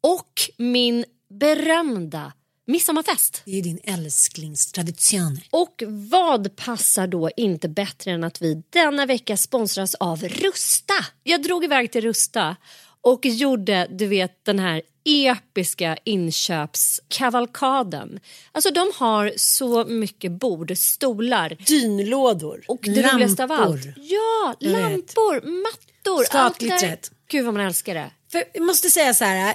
Och min berömda midsommarfest. Det är din älsklingstradition. Och vad passar då inte bättre än att vi denna vecka sponsras av Rusta? Jag drog iväg till Rusta och gjorde, du vet, den här episka inköpskavalkaden. Alltså de har så mycket bord, stolar. Dynlådor. Och det lampor. roligaste av allt. Ja, lampor, mattor. Allt det. Gud vad man älskar det. För jag måste säga så här.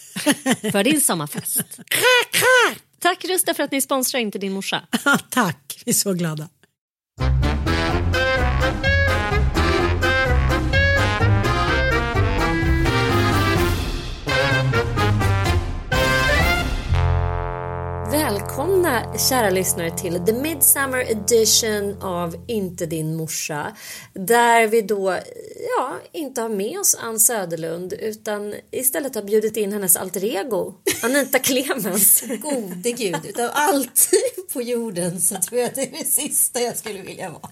för din sommarfest. Tack Rusta för att ni sponsrar Inte din morsa. Tack, vi är så glada. Välkomna kära lyssnare till The Midsummer Edition av Inte din morsa. Där vi då, ja, inte har med oss Ann Söderlund utan istället har bjudit in hennes alter ego, Anita Clemens. Gode gud, utav allt på jorden så tror jag att det är det sista jag skulle vilja vara.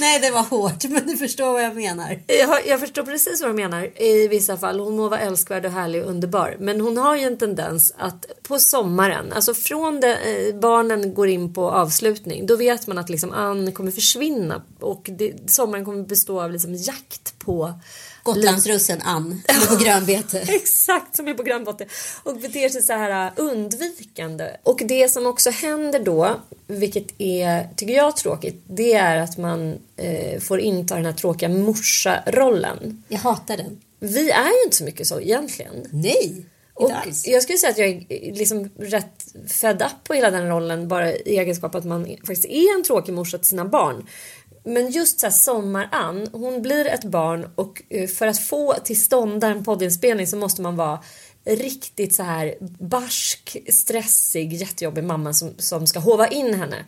Nej, det var hårt, men du förstår vad jag menar. Jag, jag förstår precis vad du menar i vissa fall. Hon må vara älskvärd och härlig och underbar. Men hon har ju en tendens att på sommaren, alltså från det eh, barnen går in på avslutning, då vet man att liksom Ann kommer försvinna och det, sommaren kommer bestå av liksom jakt på Gotlandsrussen Ann, som är på grönbete. Exakt som är på grannbotten. Och beter sig så här uh, undvikande. Och det som också händer då, vilket är, tycker jag, tråkigt, det är att man eh, får inta den här tråkiga morsa-rollen. Jag hatar den. Vi är ju inte så mycket så egentligen. Nej, Och jag skulle säga att jag är liksom rätt fed up på hela den rollen bara i egenskap att man faktiskt är en tråkig morsa till sina barn. Men just så här Sommar-Ann, hon blir ett barn och eh, för att få till stånd en poddinspelning så måste man vara riktigt så här barsk, stressig, jättejobbig mamma som, som ska hova in henne.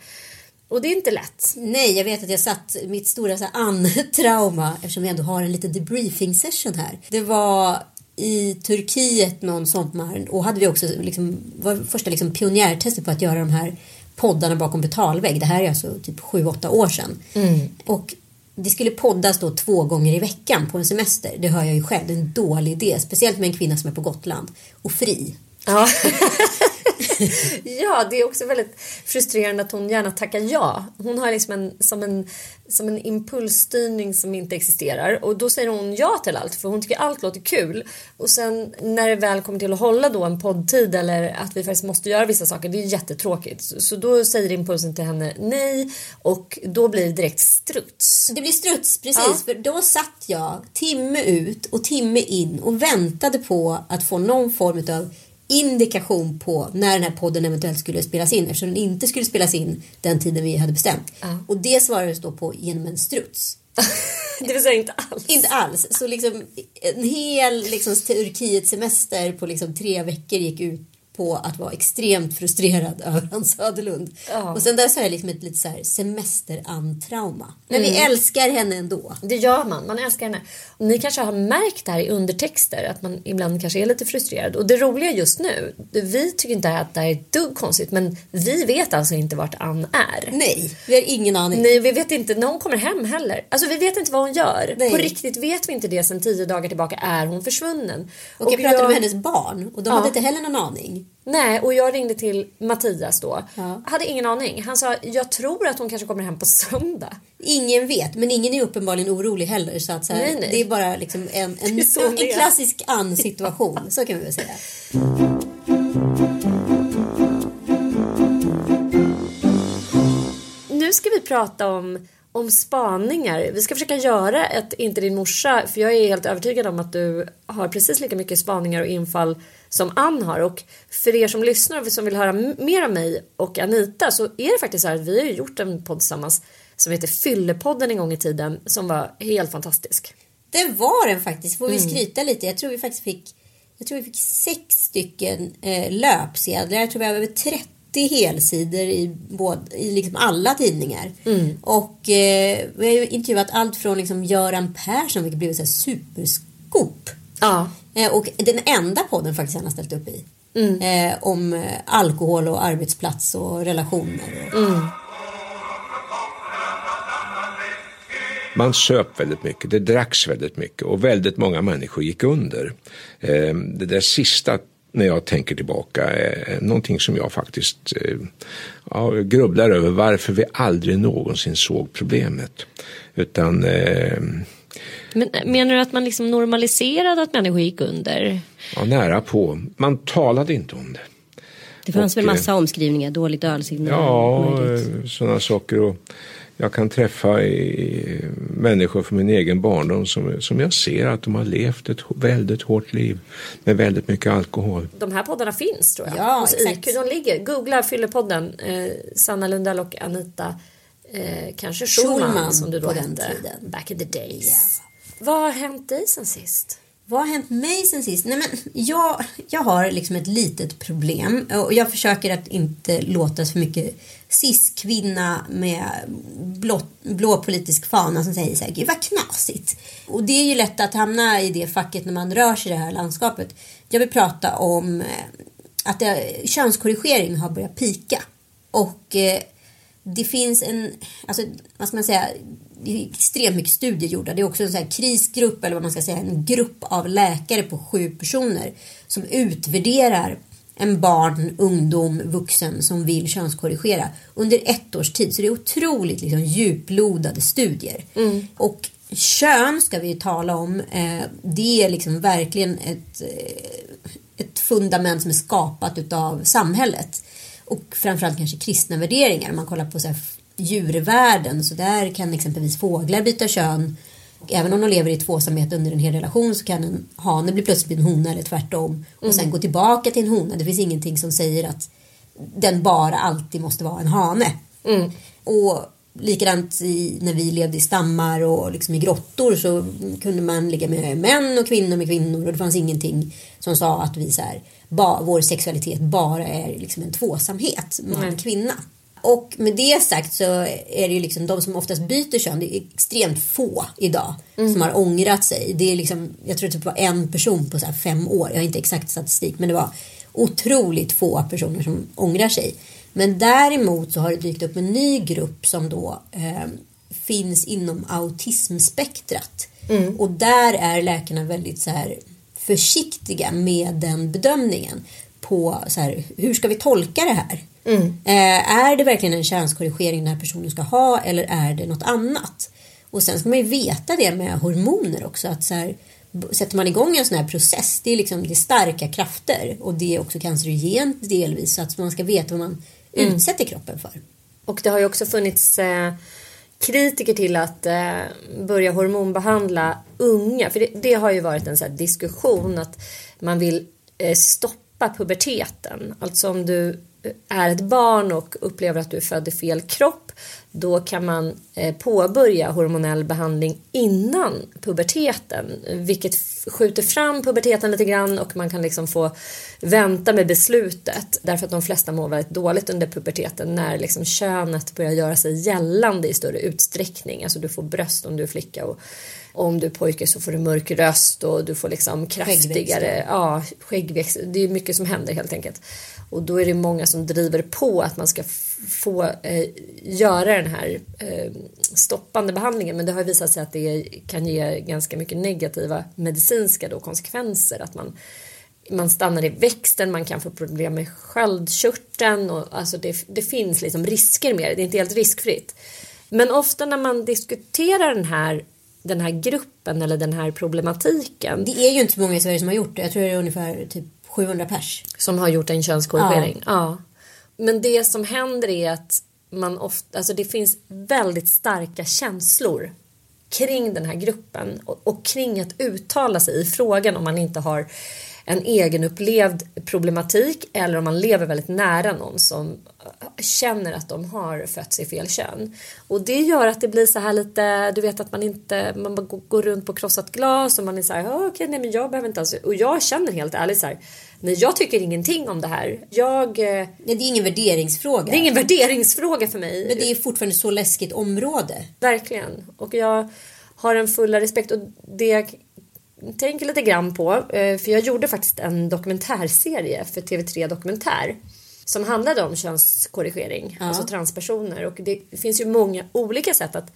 Och det är inte lätt. Nej, jag vet att jag satt mitt stora Ann-trauma eftersom vi ändå har en liten debriefing session här. Det var i Turkiet någon sommar och hade vi också liksom, var första liksom pionjärtestet på att göra de här poddarna bakom betalvägg. Det här är alltså typ 7-8 år sedan. Och det skulle poddas då två gånger i veckan på en semester. Det hör jag ju själv, det är en dålig idé. Speciellt med en kvinna som är på Gotland och fri. Ja. ja, det är också väldigt frustrerande att hon gärna tackar ja. Hon har liksom en, som, en, som en impulsstyrning som inte existerar. Och då säger hon ja till allt för hon tycker allt låter kul. Och sen när det väl kommer till att hålla då en poddtid eller att vi faktiskt måste göra vissa saker, det är jättetråkigt. Så, så då säger impulsen till henne nej och då blir det direkt struts. Det blir struts, precis. Ja. För då satt jag timme ut och timme in och väntade på att få någon form av indikation på när den här podden eventuellt skulle spelas in eftersom den inte skulle spelas in den tiden vi hade bestämt. Ja. Och det svarades då på genom en struts. det vill säga inte alls. Inte alls. Så liksom en hel liksom, Turkiet semester på liksom tre veckor gick ut på att vara extremt frustrerad över Hans Söderlund. Ja. Och sen där så är det liksom ett lite så här semesterantrauma. Men vi älskar henne ändå. Det gör man, man älskar henne. Och ni kanske har märkt det här i undertexter att man ibland kanske är lite frustrerad. Och det roliga just nu, vi tycker inte att det här är ett dugg konstigt men vi vet alltså inte vart Ann är. Nej, vi har ingen aning. Nej, vi vet inte när hon kommer hem heller. Alltså vi vet inte vad hon gör. Nej. På riktigt vet vi inte det sen tio dagar tillbaka. Är hon försvunnen? Och jag pratade med hennes barn och de Ja. hade inte heller någon aning. Nej, och jag ringde till Mattias då. Ja. Hade ingen aning. Han sa, jag tror att hon kanske kommer hem på söndag. Ingen vet, men ingen är uppenbarligen orolig heller. Så att så här, Nej, nej. Det är bara liksom en, en, en, klassisk Ann-situation. Så kan vi väl säga. Nu ska vi prata om, om spaningar. Vi ska försöka göra ett Inte din morsa. För jag är helt övertygad om att du har precis lika mycket spaningar och infall som Ann har. Och för er som lyssnar och som vill höra mer av mig och Anita så är det faktiskt så här att vi har gjort en podd tillsammans som heter Fyllepodden en gång i tiden som var helt fantastisk. Det var den faktiskt. Får vi Mm. skryta lite. Jag tror vi faktiskt fick, jag tror vi fick sex stycken eh, löpsedlar. Jag tror vi har över 30 helsidor i, både, i liksom alla tidningar. Mm. Och eh, vi har ju intervjuat allt från liksom Göran Persson, vilket blev ett superskop. Ja. Eh, och den enda podden faktiskt han har ställt upp i. Mm. Eh, om eh, alkohol och arbetsplats och relationer. Och, Mm. Man söp väldigt mycket, det dracks väldigt mycket och väldigt många människor gick under. Eh, Det där sista när jag tänker tillbaka är någonting som jag faktiskt eh, ja, grubblar över varför vi aldrig någonsin såg problemet. Utan eh, Men menar du att man liksom normaliserade att människor gick under? ja, nära på, man talade inte om det. Det fanns Och, väl massa omskrivningar, dåligt ölsinne. Ja, sådana saker. Och jag kan träffa i, människor från min egen barndom som, som jag ser att de har levt ett väldigt hårt liv med väldigt mycket alkohol. De här poddarna finns tror jag. Ja, Hos exakt. IQ. De ligger. Googla Fyllepodden. Eh, Sanna Lundell och Anita eh, kanske Schulman, Schulman som du då hette. Back in the days. Vad har hänt dig sen sist? Vad har hänt mig sen sist? Nej, men jag, jag har liksom ett litet problem och jag försöker att inte låta så mycket cis-kvinna med blå, blå politisk fana som säger så här, gud vad knasigt. Och det är ju lätt att hamna i det facket när man rör sig i det här landskapet. Jag vill prata om eh, att det, könskorrigering har börjat pika. Och eh, det finns en, alltså vad ska man säga, extremt mycket studier gjorda. Det är också en sån krisgrupp eller vad man ska säga, en grupp av läkare på sju personer som utvärderar en barn, ungdom, vuxen som vill könskorrigera under ett års tid. Så det är otroligt liksom, djuplodade studier. Och kön ska vi ju tala om. Eh, det är liksom verkligen ett, eh, ett fundament som är skapat utav samhället. Och framförallt kanske kristna värderingar. Om man kollar på så djurvärlden så där kan exempelvis fåglar byta kön. Även om de lever i tvåsamhet under en hel relation så kan en hane bli plötsligt en hona eller tvärtom. Och sen gå tillbaka till en hona. Det finns ingenting som säger att den bara alltid måste vara en hane. Och likadant i, när vi levde i stammar och liksom i grottor så kunde man ligga med män och kvinnor med kvinnor och det fanns ingenting som sa att vi så här, ba, vår sexualitet bara är liksom en tvåsamhet, man-kvinna. Och med det sagt så är det ju liksom de som oftast byter kön, det är extremt få idag som har ångrat sig. Det är liksom, jag tror det typ var en person på så fem år, jag har inte exakt statistik, men det var otroligt få personer som ångrar sig. Men däremot så har det dykt upp en ny grupp som då eh, finns inom autismspektrat. Och där är läkarna väldigt så här försiktiga med den bedömningen. På så här, hur ska vi tolka det här? Mm. Eh, är det verkligen en könskorrigering den här personen ska ha eller är det något annat? Och sen ska man ju veta det med hormoner också. Att så här, sätter man igång en sån här process, det är liksom det är starka krafter och det är också cancerogent delvis. Så att man ska veta vad man Mm. utsätter kroppen för. Och det har ju också funnits eh, kritiker till att eh, börja hormonbehandla unga. För det, det har ju varit en så diskussion att man vill eh, stoppa puberteten. Alltså om du eh, är ett barn och upplever att du är född i fel kropp då kan man eh, påbörja hormonell behandling innan puberteten vilket skjuter fram puberteten lite grann och man kan liksom få vänta med beslutet därför att de flesta mår väldigt dåligt under puberteten när liksom könet börjar göra sig gällande i större utsträckning. Alltså du får bröst om du är flicka och om du är pojke så får du mörk röst och du får liksom kraftigare ja, skäggväxt. Det är mycket som händer helt enkelt. Och då är det många som driver på att man ska få eh, göra den här eh, stoppande behandlingen. Men det har visat sig att det kan ge ganska mycket negativa medicinska då, konsekvenser. Att man, man stannar i växten, man kan få problem med sköldkörteln. Och, alltså det, det finns liksom risker med det, det är inte helt riskfritt. Men ofta när man diskuterar den här, den här gruppen eller den här problematiken Det är ju inte så många i Sverige som har gjort det. Jag tror det är ungefär typ 700 pers. som har gjort en könskorrigering. Ja. Men det som händer är att man ofta, alltså det finns väldigt starka känslor kring den här gruppen och, och kring att uttala sig i frågan om man inte har en egenupplevd problematik eller om man lever väldigt nära någon som känner att de har fötts i fel kön. Och det gör att det blir så här lite, du vet att man inte, man bara går- runt på krossat glas och man är så här, "Ja, okej, nej men jag behöver inte alls, och jag känner helt ärligt så här, nej jag tycker ingenting om det här. Jag, eh, Nej, det är ingen värderingsfråga. det är ingen värderingsfråga för mig. Men det är fortfarande så läskigt område. Verkligen. Och jag har en fulla respekt och det jag tänker lite grann på, eh, för jag gjorde faktiskt en dokumentärserie för TV3 Dokumentär som handlade om könskorrigering, alltså transpersoner och det finns ju många olika sätt att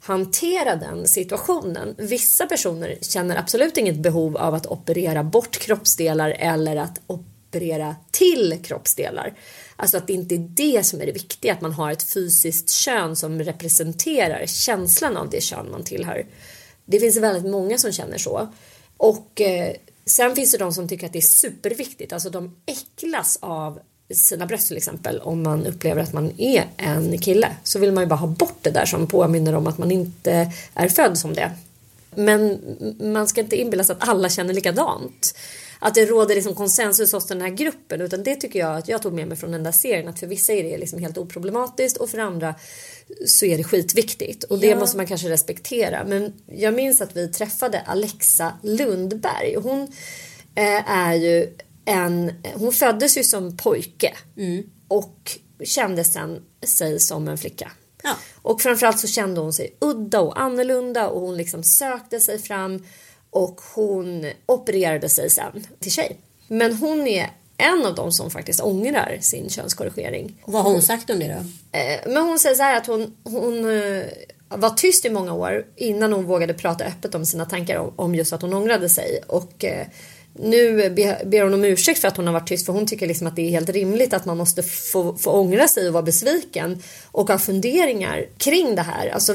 hantera den situationen. Vissa personer känner absolut inget behov av att operera bort kroppsdelar eller att operera till kroppsdelar. Alltså att det inte är det som är det viktiga, att man har ett fysiskt kön som representerar känslan av det kön man tillhör. Det finns väldigt många som känner så. Och eh, sen finns det de som tycker att det är superviktigt, alltså de äcklas av sina bröst till exempel om man upplever att man är en kille så vill man ju bara ha bort det där som påminner om att man inte är född som det. Men man ska inte inbilla sig att alla känner likadant. Att det råder liksom konsensus hos den här gruppen utan det tycker jag att jag tog med mig från den där serien att för vissa är det liksom helt oproblematiskt och för andra så är det skitviktigt och det Ja. måste man kanske respektera. Men jag minns att vi träffade Alexa Lundberg och hon eh, är ju en, hon föddes ju som pojke och kände sen sig som en flicka. Ja. Och framförallt så kände hon sig udda och annorlunda och hon liksom sökte sig fram och hon opererade sig sen till tjej. Men hon är en av dem som faktiskt ångrar sin könskorrigering. Vad har hon sagt om det då? Eh, Men hon säger så här att hon, hon eh, var tyst i många år innan hon vågade prata öppet om sina tankar om, om just att hon ångrade sig. Och eh, nu be- ber hon om ursäkt för att hon har varit tyst för hon tycker liksom att det är helt rimligt att man måste få, få ångra sig och vara besviken och ha funderingar kring det här. Alltså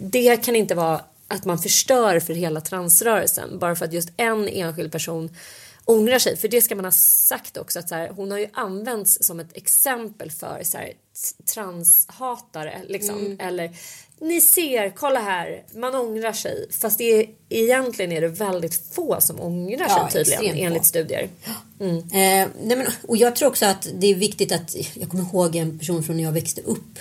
det kan inte vara att man förstör för hela transrörelsen bara för att just en enskild person ångrar sig. För det ska man ha sagt också att så här, hon har ju använts som ett exempel för så här, transhatare liksom. Eller ni ser, kolla här, man ångrar sig. Fast det är, egentligen är det väldigt få som ångrar Ja, sig tydligen enligt studier. Eh, nej men, och jag tror också att det är viktigt att, jag kommer ihåg en person från när jag växte upp.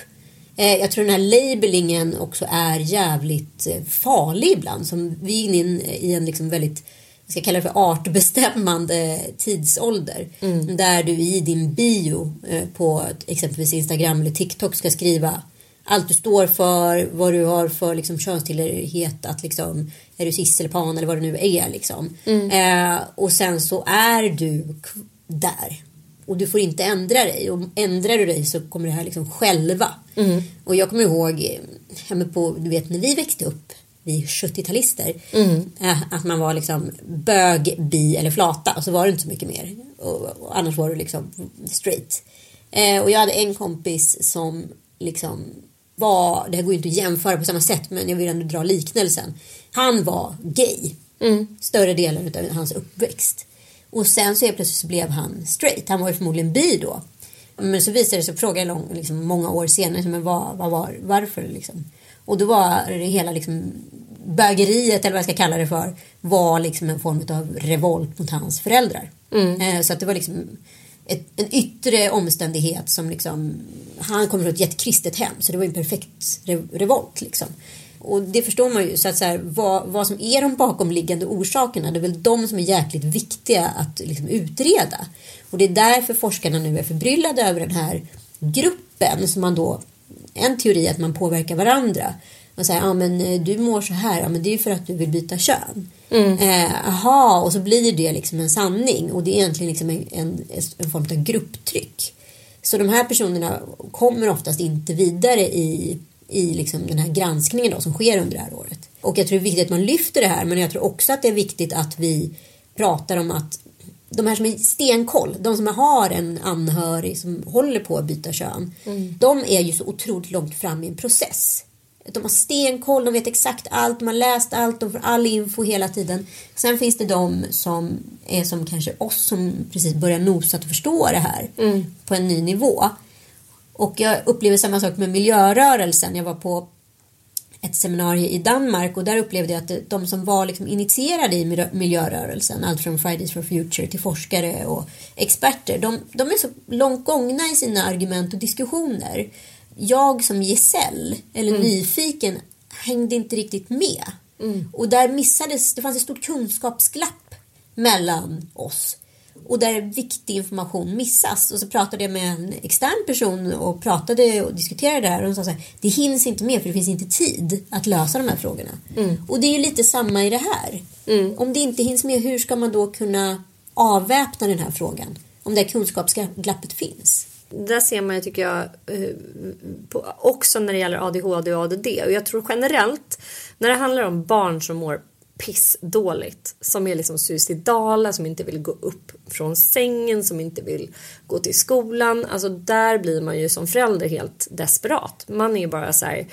Eh, jag tror den här labelingen också är jävligt eh, farlig ibland. Som vi är inne i en liksom väldigt, jag ska kalla det för artbestämmande tidsålder. Där du i din bio eh, på exempelvis Instagram eller TikTok ska skriva allt du står för, vad du har för liksom, könstillhörighet, att liksom, är du cis eller pan eller vad det nu är. Liksom. Eh, och sen så är du där. Och du får inte ändra dig. Och ändrar du dig så kommer det här liksom själva. Och jag kommer ihåg, eh, på, du vet när vi växte upp, vi 70-talister, eh, att man var liksom bög, bi eller flata och så var det inte så mycket mer. och, och annars var du liksom straight. Eh, och jag hade en kompis som liksom var, det här går ju inte att jämföra på samma sätt men jag vill ändå dra liknelsen. Han var gay. Större delen av hans uppväxt. Och sen så helt plötsligt så blev han straight. Han var ju förmodligen bi då. Men så visade det sig, frågade jag lång, liksom, många år senare, men vad, vad var, varför liksom? Och då var det hela liksom bögeriet, eller vad jag ska kalla det för, var liksom en form av revolt mot hans föräldrar. Eh, så att det var liksom ett, en yttre omständighet som liksom, han kommer från ett jättekristet hem, så det var en perfekt revolt liksom. Och det förstår man ju, så att så här, vad, vad som är de bakomliggande orsakerna, det är väl de som är jäkligt viktiga att liksom utreda. Och det är därför forskarna nu är förbryllade över den här gruppen som man då, en teori är att man påverkar varandra. Man säger, ja men eh, du mår så här, ja men det är för att du vill byta kön. Eh, aha, och så blir det liksom en sanning och det är egentligen liksom en, en, en form av grupptryck. Så de här personerna kommer oftast inte vidare i, i liksom den här granskningen då, som sker under det här året. Och jag tror det är viktigt att man lyfter det här men jag tror också att det är viktigt att vi pratar om att de här som är stenkoll, de som har en anhörig som håller på att byta kön, de är ju så otroligt långt fram i en process. De har stenkoll, de vet exakt allt, de har läst allt, de får all info hela tiden. Sen finns det de som är som kanske oss som precis börjar nosa att förstå det här på en ny nivå. Och jag upplever samma sak med miljörörelsen. Jag var på ett seminarium i Danmark och där upplevde jag att de som var liksom initierade i miljö- miljörörelsen, allt från Fridays for Future till forskare och experter, de, de är så långt gångna i sina argument och diskussioner. Jag som gesäll, eller nyfiken, hängde inte riktigt med. Och där missades, det fanns ett stort kunskapsglapp mellan oss. Och där viktig information missas. Och så pratade jag med en extern person och pratade och diskuterade det här. Och hon sa så här, det hinns inte med för det finns inte tid att lösa de här frågorna. Och det är ju lite samma i det här. Om det inte hinns med, hur ska man då kunna avväpna den här frågan? Om det här kunskapsglappet finns. Där ser man ju tycker jag eh, på, också när det gäller ADHD och ADD och jag tror generellt när det handlar om barn som mår pissdåligt som är liksom suicidala, som inte vill gå upp från sängen, som inte vill gå till skolan. Alltså där blir man ju som förälder helt desperat. Man är ju bara så här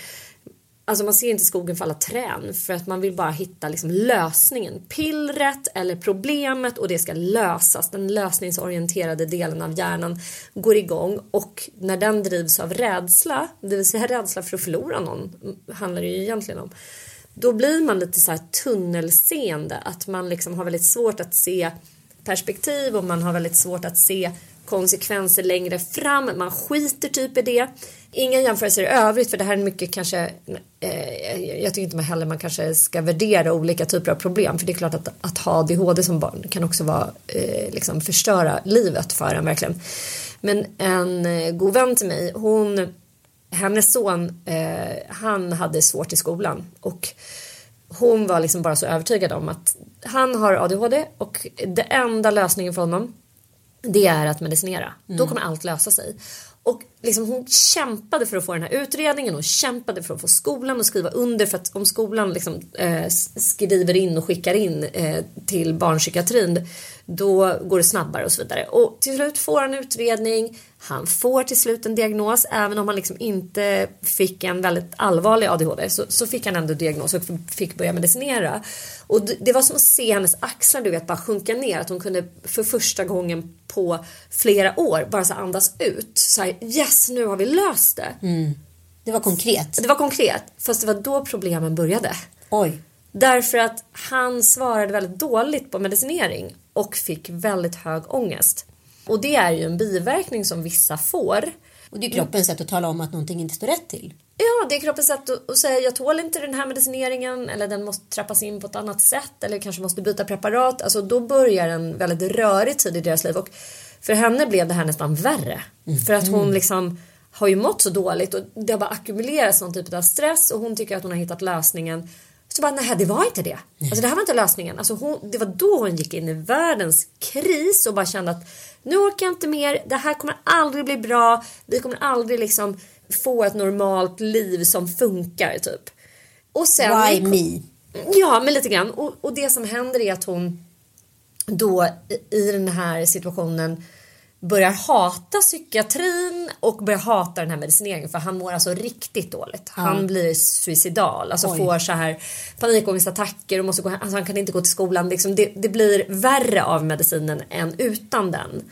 Alltså man ser inte skogen för alla trän för att man vill bara hitta liksom lösningen. Pillret eller problemet och det ska lösas. Den lösningsorienterade delen av hjärnan går igång och när den drivs av rädsla, det vill säga rädsla för att förlora någon, handlar det ju egentligen om. Då blir man lite så här tunnelseende, att man liksom har väldigt svårt att se perspektiv och man har väldigt svårt att se konsekvenser längre fram. Man skiter typ i det. Inga jämförelser i övrigt för det här är mycket kanske eh, jag tycker inte man heller man kanske ska värdera olika typer av problem för det är klart att, att ha ADHD som barn kan också vara eh, liksom förstöra livet för en verkligen. Men en eh, god vän till mig hon hennes son eh, han hade svårt i skolan och hon var liksom bara så övertygad om att han har ADHD och det enda lösningen för honom det är att medicinera. Då kommer allt lösa sig. Och liksom hon kämpade för att få den här utredningen och kämpade för att få skolan att skriva under för att om skolan liksom, eh, skriver in och skickar in eh, till barnpsykiatrin då går det snabbare och så vidare. Och till slut får han utredning. Han får till slut en diagnos även om han liksom inte fick en väldigt allvarlig ADHD så, så fick han ändå diagnos och fick börja medicinera. Och det, var som att se hennes axlar du vet bara sjunka ner att hon kunde för första gången på flera år bara så andas ut. Så här, yes nu har vi löst det. Det var konkret. Det var konkret fast det var då problemen började. Oj. Därför att han svarade väldigt dåligt på medicinering och fick väldigt hög ångest. Och det är ju en biverkning som vissa får. Och det är kroppens sätt att tala om att någonting inte står rätt till. Ja, det är kroppens sätt att, att säga jag tål inte den här medicineringen eller den måste trappas in på ett annat sätt eller kanske måste byta preparat. Alltså då börjar en väldigt rörig tid i deras liv och för henne blev det här nästan värre. För att hon liksom har ju mått så dåligt och det har bara ackumulerats någon typ av stress och hon tycker att hon har hittat lösningen. Så bara, nej det var inte det. Alltså det här var inte lösningen. Alltså hon, det var då hon gick in i världens kris och bara kände att nu orkar jag inte mer. Det här kommer aldrig bli bra. Vi kommer aldrig liksom få ett normalt liv som funkar typ. Och sen... Why me? Ja, men lite grann. Och, och det som händer är att hon då i- i den här situationen börjar hata psykiatrin och börjar hata den här medicineringen för han mår alltså riktigt dåligt. Han blir suicidal, alltså Oj. får så här panikångestattacker och måste gå, alltså han kan inte gå till skolan. Liksom det, det blir värre av medicinen än utan den.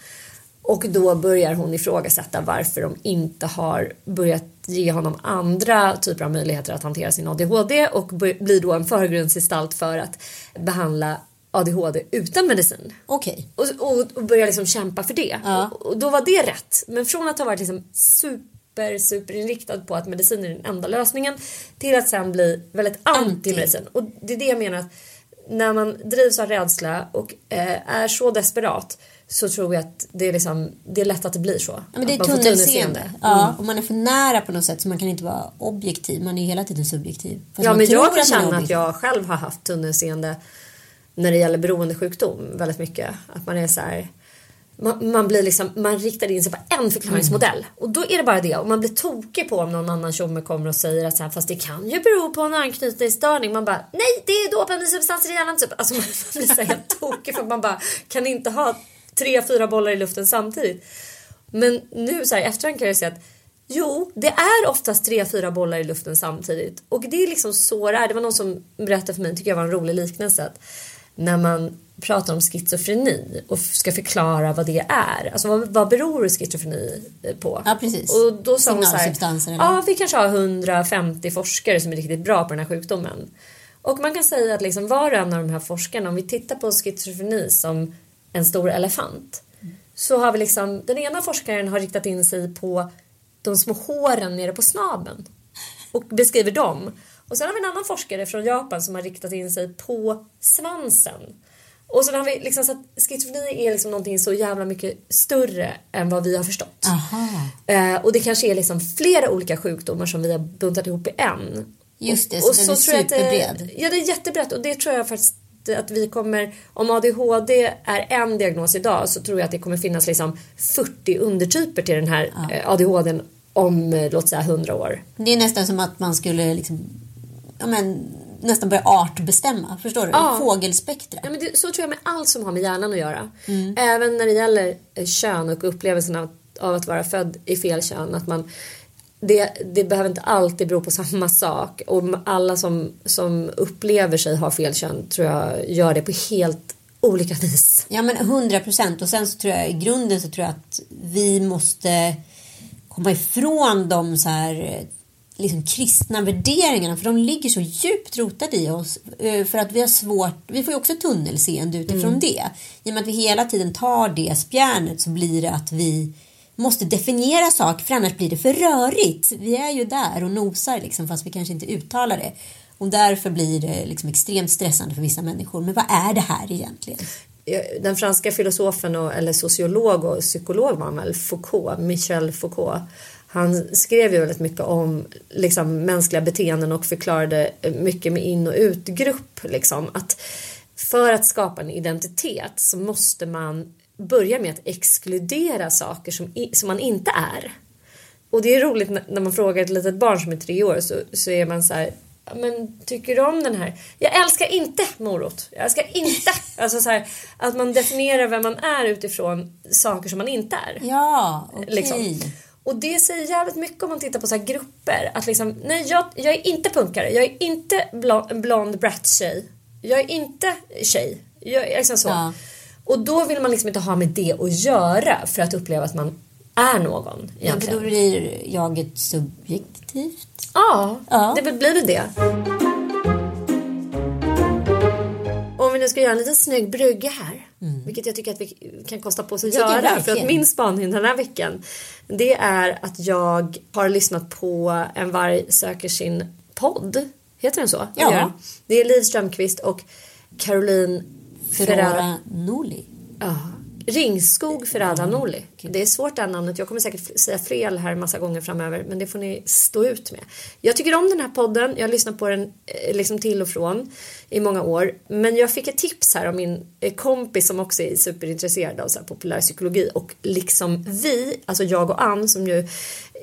Och då börjar hon ifrågasätta varför de inte har börjat ge honom andra typer av möjligheter att hantera sin ADHD och blir då en förgrundsgestalt för att behandla ADHD utan medicin. Okej. Och, och, och börja liksom kämpa för det. Ja. Och, och då var det rätt. Men från att ha varit liksom super, super inriktad på att medicin är den enda lösningen till att sen bli väldigt anti-medicin. Och det är det jag menar att när man drivs av rädsla och eh, är så desperat så tror jag att det är, liksom, det är lätt att det blir så. Ja, men det är tunnelseende. Mm. Ja, och man är för nära på något sätt så man kan inte vara objektiv. Man är ju hela tiden subjektiv. Fast Ja men jag kan känna att jag själv har haft tunnelseende när det gäller beroendesjukdom väldigt mycket. Att man är så här, man, man blir liksom, man riktar in sig på en förklaringsmodell Mm. och då är det bara det och man blir tokig på om någon annan tjomme kommer och säger att så här, fast det kan ju bero på en anknytningsstörning. Man bara nej det är dopande substanser i hjärnan typ. Alltså man blir så här helt tokig för man bara kan inte ha tre, fyra bollar i luften samtidigt. Men nu så här efterhand kan jag säga att Jo, det är oftast tre, fyra bollar i luften samtidigt. Och det är liksom så det är. Det var någon som berättade för mig, tycker jag var en rolig liknelse. Att när man pratar om schizofreni och ska förklara vad det är. Alltså vad, vad beror schizofreni på? Ja, precis. Och då sa hon så här, eller? Ja, vi kanske har 150 forskare som är riktigt bra på den här sjukdomen. Och man kan säga att liksom var och en av de här forskarna, om vi tittar på schizofreni som en stor elefant. Så har vi liksom, den ena forskaren har riktat in sig på de små håren nere på snabeln. Och beskriver dem. Och sen har vi en annan forskare från Japan som har riktat in sig på svansen. Och sen har vi liksom så att schizofreni är liksom någonting så jävla mycket större än vad vi har förstått. Aha. Eh, och det kanske är liksom flera olika sjukdomar som vi har buntat ihop i en. Just det, Och- så och den är att det- superbred. Ja, det är jättebrett och det tror jag faktiskt att vi kommer, om ADHD är en diagnos idag så tror jag att det kommer finnas liksom 40 undertyper till den här eh, ADHD om eh, låt säga 100 år. Det är nästan som att man skulle liksom, ja, men, nästan börja artbestämma. Förstår du? Ja. Fågelspektra. Ja, men det, så tror jag med allt som har med hjärnan att göra. Mm. Även när det gäller eh, kön och upplevelsen av, av att vara född i fel kön. Att man, det, det behöver inte alltid bero på samma sak. Och alla som, som upplever sig ha fel kön tror jag gör det på helt olika vis. Ja men 100 procent och sen så tror jag i grunden så tror jag att vi måste komma ifrån de så här liksom kristna värderingarna för de ligger så djupt rotade i oss eh, för att vi har svårt, vi får ju också tunnelseende utifrån det. I och med att vi hela tiden tar det spjärnet så blir det att vi måste definiera saker för annars blir det för rörigt. Vi är ju där och nosar liksom fast vi kanske inte uttalar det. Och därför blir det liksom extremt stressande för vissa människor. Men vad är det här egentligen? Den franska filosofen och, eller sociolog och psykolog var han väl, Foucault, Michel Foucault. Han skrev ju väldigt mycket om liksom, mänskliga beteenden och förklarade mycket med in och utgrupp. Liksom, att för att skapa en identitet så måste man börja med att exkludera saker som, som man inte är. Och det är roligt när, man frågar ett litet barn som är tre år så, så är man så här "Ja, men tycker du om den här? Jag älskar inte morot. Jag älskar inte. Alltså så här, att man definierar vem man är utifrån saker som man inte är. Ja, okej. Liksom. Och det säger jävligt mycket om man tittar på så grupper. Att liksom, nej jag, jag är inte punkare. Jag är inte blond, blond brat-tjej. Jag är inte tjej. Jag liksom så. Ja. Och då vill man liksom inte ha med det att göra för att uppleva att man är någon Ja, egentligen. då blir jaget subjektivt. Ja, Ja. det blir väl det. Om vi nu ska göra en liten snygg brygga här. Vilket jag tycker att vi kan kosta på oss att göra. För att min spaning den här veckan. Det är att jag har lyssnat på En varg söker sin podd. Heter den så? Ja. Den. Det är Liv Strömquist och Caroline. Ferrara Noli. Ja. Ringskog Ferrada Noli. Det är svårt det här namnet. Jag kommer säkert säga fel här massa gånger framöver. Men det får ni stå ut med. Jag tycker om den här podden. Jag har lyssnat på den eh, liksom till och från i många år. Men jag fick ett tips här av min eh, kompis som också är superintresserad av så här populär psykologi. Och liksom vi, alltså jag och Ann som ju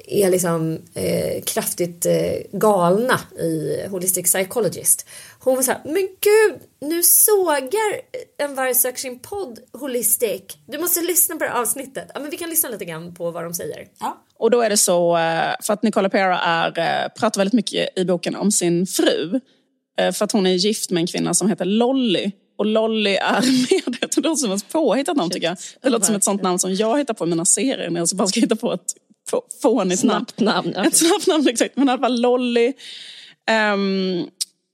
är liksom eh, kraftigt eh, galna i Holistic Psychologist. Hon var så här, men gud, nu sågar en varg söker sin podd Holistic. Du måste lyssna på det här avsnittet. Ja, men vi kan lyssna lite grann på vad de säger. Ja. Och då är det så, eh, för att Nicola Pera är, eh, pratar väldigt mycket i boken om sin fru. Eh, för att hon är gift med en kvinna som heter Lolly. Och Lolly är med, det låter som ett påhittat namn tycker jag. Det låter som ett sånt namn som jag hittar på i mina serier när jag bara ska hitta på ett fånigt namn. Snabbt namn. ja. Ett snabbt namn exakt, men i alla fall Lolly. Ehm,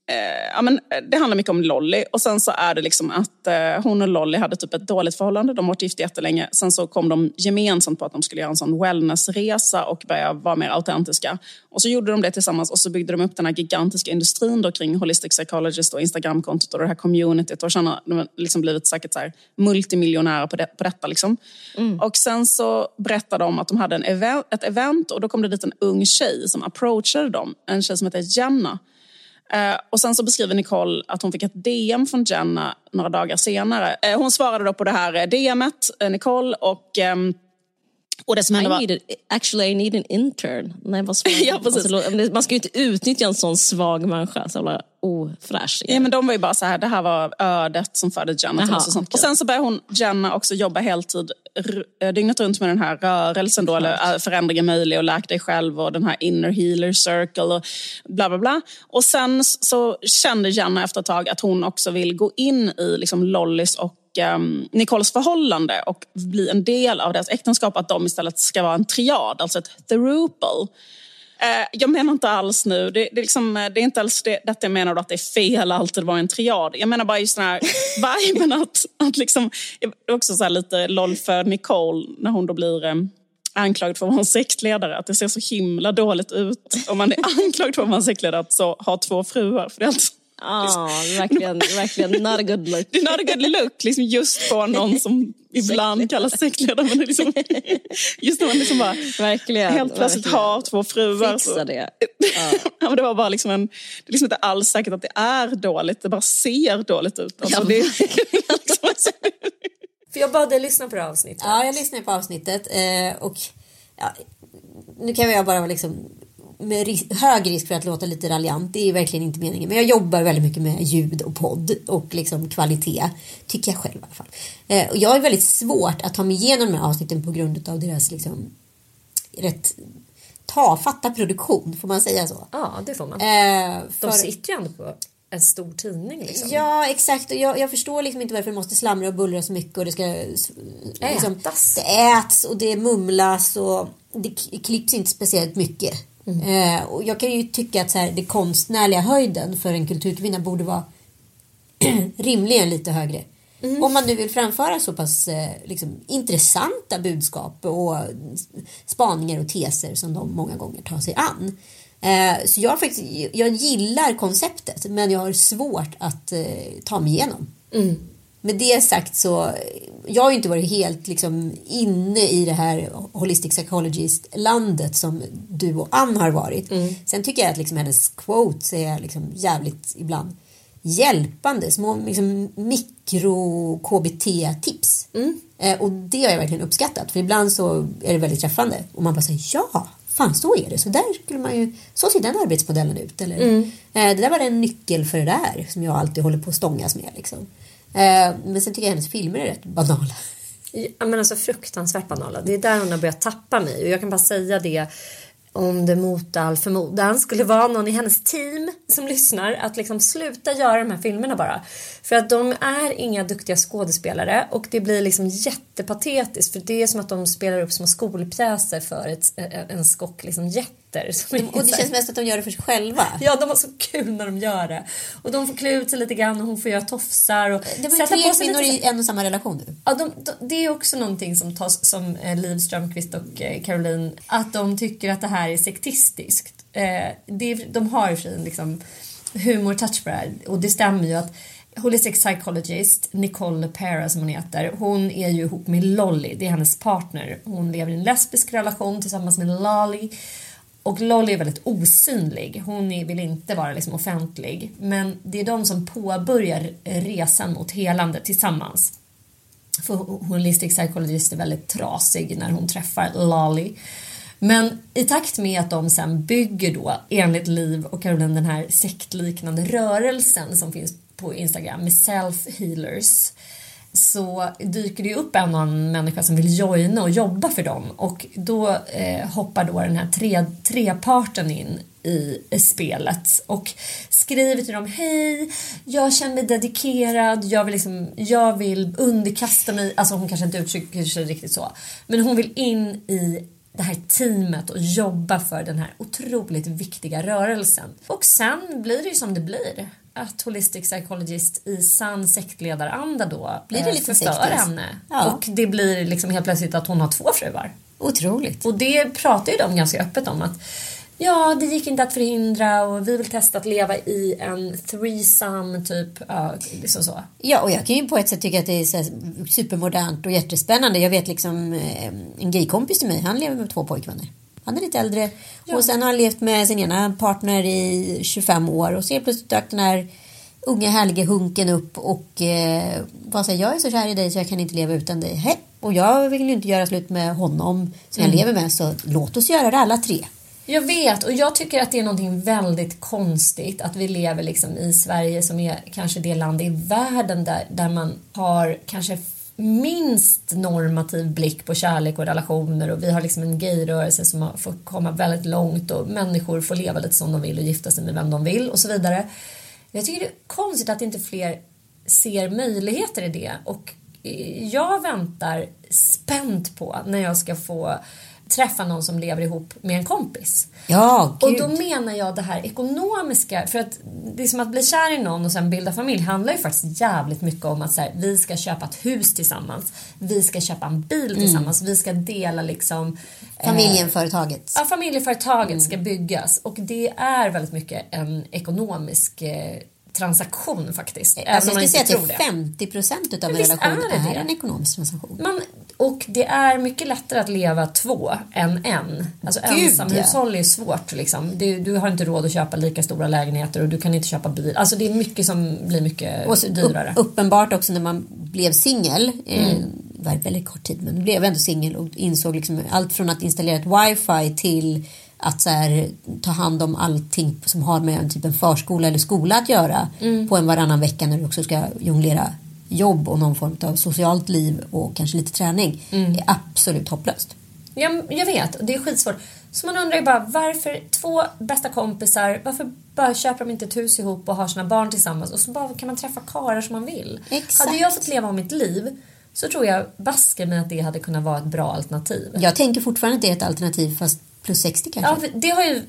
eh, ja, men eh, det handlar mycket om Lolly och sen så är det liksom att eh, hon och Lolly hade typ ett dåligt förhållande. De har varit gifta jättelänge. Sen så kom de gemensamt på att de skulle göra en sån wellnessresa och börja vara mer autentiska. Och så gjorde de det tillsammans och så byggde de upp den här gigantiska industrin då kring Holistic Psychologist och Instagramkontot och det här communityt och känner, de har liksom blivit säkert så här multimiljonärer på, det, på detta. Liksom. Och sen så berättade de att de hade en event, ett event och då kom det dit en ung tjej som approachade dem. En tjej som heter Jenna. Eh, och sen så beskriver Nicole att hon fick ett DM från Jenna några dagar senare. Eh, hon svarade då på det här eh, DMet, Nicole, och, ehm, och det som hände var... needed, actually I need an intern. Nej, vad svag. Ja, precis. Alltså, man ska ju inte utnyttja en sån svag människa. Så ofräsch. Ja, men de var ju bara så här, det här var ödet som förde Jenna till oss och sånt. Och sen så började hon, Jenna, också jobba heltid eh, dygnet runt med den här rörelsen då, eller eh, förändringen möjlig och läk dig själv och den här inner healer circle och bla bla bla. Och sen så kände Jenna efter ett tag att hon också vill gå in i liksom Lollys och um, Nicoles förhållande och bli en del av deras äktenskap, att de istället ska vara en triad, alltså ett throuple. Eh, jag menar inte alls nu, det, det, är liksom, eh, det är inte alls det, detta jag menar då att det är fel att alltid vara en triad. Jag menar bara just den här viben att, att liksom, också så här lite LOL för Nicole när hon då blir eh, anklagad för att vara en sektledare. Att det ser så himla dåligt ut om man är anklagad för att vara en sektledare att så ha två fruar. För det är alltså, Ah, verkligen, verkligen not a good look. det är not a good look, liksom just på någon som ibland kallas sektledare. Men liksom, just när man liksom bara Verkligen. helt plötsligt verkligen. har två fruar. Fixa så- det. Ja, men det var bara liksom en, det är liksom inte alls säkert att det är dåligt, det bara ser dåligt ut. Alltså, Ja, det, är liksom, För jag bad dig lyssna på det här avsnittet. Ja, jag lyssnade på avsnittet eh, och ja, nu kan jag bara vara liksom med ris- hög risk för att låta lite raljant. Det är verkligen inte meningen. Men jag jobbar väldigt mycket med ljud och podd och liksom kvalitet. Tycker jag själv i alla fall. Eh, och jag har väldigt svårt att ta mig igenom de här avsnitten på grund av deras liksom rätt tafatta produktion. Får man säga så? Ja, det får man. Eh, De för- sitter ju ändå på en stor tidning liksom. Ja, exakt. Och jag, jag förstår liksom inte varför det måste slamra och bullra så mycket och det ska liksom, Ätas. Det äts och det mumlas och det klipps inte speciellt mycket. Eh, och jag kan ju tycka att så här, det konstnärliga höjden för en kulturkvinna borde vara rimligen lite högre. Om man nu vill framföra så pass eh, liksom, intressanta budskap och spaningar och teser som de många gånger tar sig an. Eh, så jag, faktiskt, jag gillar konceptet men jag har svårt att eh, ta mig igenom. Med det sagt så, jag har ju inte varit helt liksom inne i det här holistic psychologist-landet som du och Ann har varit. Sen tycker jag att liksom hennes quotes är liksom jävligt ibland hjälpande. Små liksom, mikro-KBT-tips. Eh, och det har jag verkligen uppskattat. För ibland så är det väldigt träffande. Och man bara säger ja, fan så är det. Så där skulle man ju, så ser den arbetsmodellen ut. Eller, eh, det där var en nyckel för det där som jag alltid håller på att stångas med. Liksom. Eh, men sen tycker jag hennes filmer är rätt banala. Ja, men alltså fruktansvärt banala. Det är där hon har börjat tappa mig. Och jag kan bara säga det om det mot all förmodan skulle vara någon i hennes team som lyssnar att liksom sluta göra de här filmerna bara. För att de är inga duktiga skådespelare och det blir liksom jättepatetiskt för det är som att de spelar upp små skolpjäser för ett, en skock liksom jätte som är Och det känns mest att de gör det för sig själva. Ja, de har så kul när de gör det. Och de får klä ut sig lite grann och hon får göra tofsar. Och Det var ju tre kvinnor lite i en och samma relation nu. Ja, de, de, det är också någonting som tas som eh, Liv Strömquist och eh, Caroline, att de tycker att det här är sektistiskt. Eh, det, de har ju för sig liksom, humor-touch på det här och det stämmer ju att Holistic Psychologist, Nicole Pera som hon heter, hon är ju ihop med Lolly, det är hennes partner. Hon lever i en lesbisk relation tillsammans med Lolly. Och Lolly är väldigt osynlig. Hon vill inte vara liksom offentlig. Men det är de som påbörjar resan mot helande tillsammans. För Holistic Psychologist är väldigt trasig när hon träffar Lolly. Men i takt med att de sen bygger då enligt Liv och Caroline den här sektliknande rörelsen som finns på Instagram med self-healers så dyker det upp en annan människa som vill joina och jobba för dem. Och då eh, hoppar då den här tre, treparten in i, spelet och skriver till dem Hej, jag känner mig dedikerad, jag vill, liksom, jag vill underkasta mig, alltså hon kanske inte uttrycker sig riktigt så, men hon vill in i det här teamet och jobba för den här otroligt viktiga rörelsen. Och sen blir det ju som det blir att Holistic Psychologist i sann sektledaranda då Blir det lite förstör henne. Ja. Och det blir liksom helt plötsligt att hon har två fruar. Otroligt. Och det pratar ju de ganska öppet om att ja, det gick inte att förhindra och vi vill testa att leva i en threesome typ, ja, liksom så. Ja, och jag kan ju på ett sätt tycka att det är supermodernt och jättespännande. Jag vet liksom eh, en gaykompis till mig, han lever med två pojkvänner. Han är lite äldre och sen har han levt med sin ena partner i 25 år och så plötsligt dök den här unga härliga hunken upp och eh, bara säger jag är så kär i dig så jag kan inte leva utan dig. Hej. Och jag vill ju inte göra slut med honom som jag lever med så låt oss göra det alla tre. Jag vet och jag tycker att det är någonting väldigt konstigt att vi lever liksom i Sverige som är kanske det land i världen där, där man har kanske minst normativ blick på kärlek och relationer och vi har liksom en gayrörelse som har fått komma väldigt långt och människor får leva lite som de vill och gifta sig med vem de vill och så vidare. Jag tycker det är konstigt att inte fler ser möjligheter i det och jag väntar spänt på när jag ska få träffa någon som lever ihop med en kompis. Ja, Och gud. då menar jag det här ekonomiska, för att det är som att bli kär i någon och sen bilda familj handlar ju faktiskt jävligt mycket om att så här, vi ska köpa ett hus tillsammans, vi ska köpa en bil tillsammans, vi ska dela liksom eh, Familjeföretaget. Ja, familjeföretaget ska byggas och det är väldigt mycket en ekonomisk eh, transaktion faktiskt. även Alltså om man jag skulle säga att det är det. 50 procent Men en relation är det är, det? en ekonomisk transaktion. Man, och det är mycket lättare att leva två än en. Alltså Gud, ensamhushåll är ju svårt. Liksom. Du, du har inte råd att köpa lika stora lägenheter och du kan inte köpa bil. Alltså det är mycket som blir mycket Och så dyrare. Upp, uppenbart också när man blev singel, eh, Mm. det var väldigt kort tid men blev ändå singel och insåg liksom allt från att installera ett wifi till att så här, ta hand om allting som har med en typ en förskola eller skola att göra Mm. på en varannan vecka när du också ska jonglera jobb och någon form av socialt liv och kanske lite träning Mm. är absolut hopplöst. Jag, jag vet, det är skitsvårt. Så man undrar ju bara varför två bästa kompisar, varför bara köper de inte ett hus ihop och har sina barn tillsammans och så bara kan man träffa karlar som man vill. Exakt. Hade jag fått leva om mitt liv så tror jag baske mig att det hade kunnat vara ett bra alternativ. Jag tänker fortfarande att det är ett alternativ fast plus 60 kanske. Ja, det har ju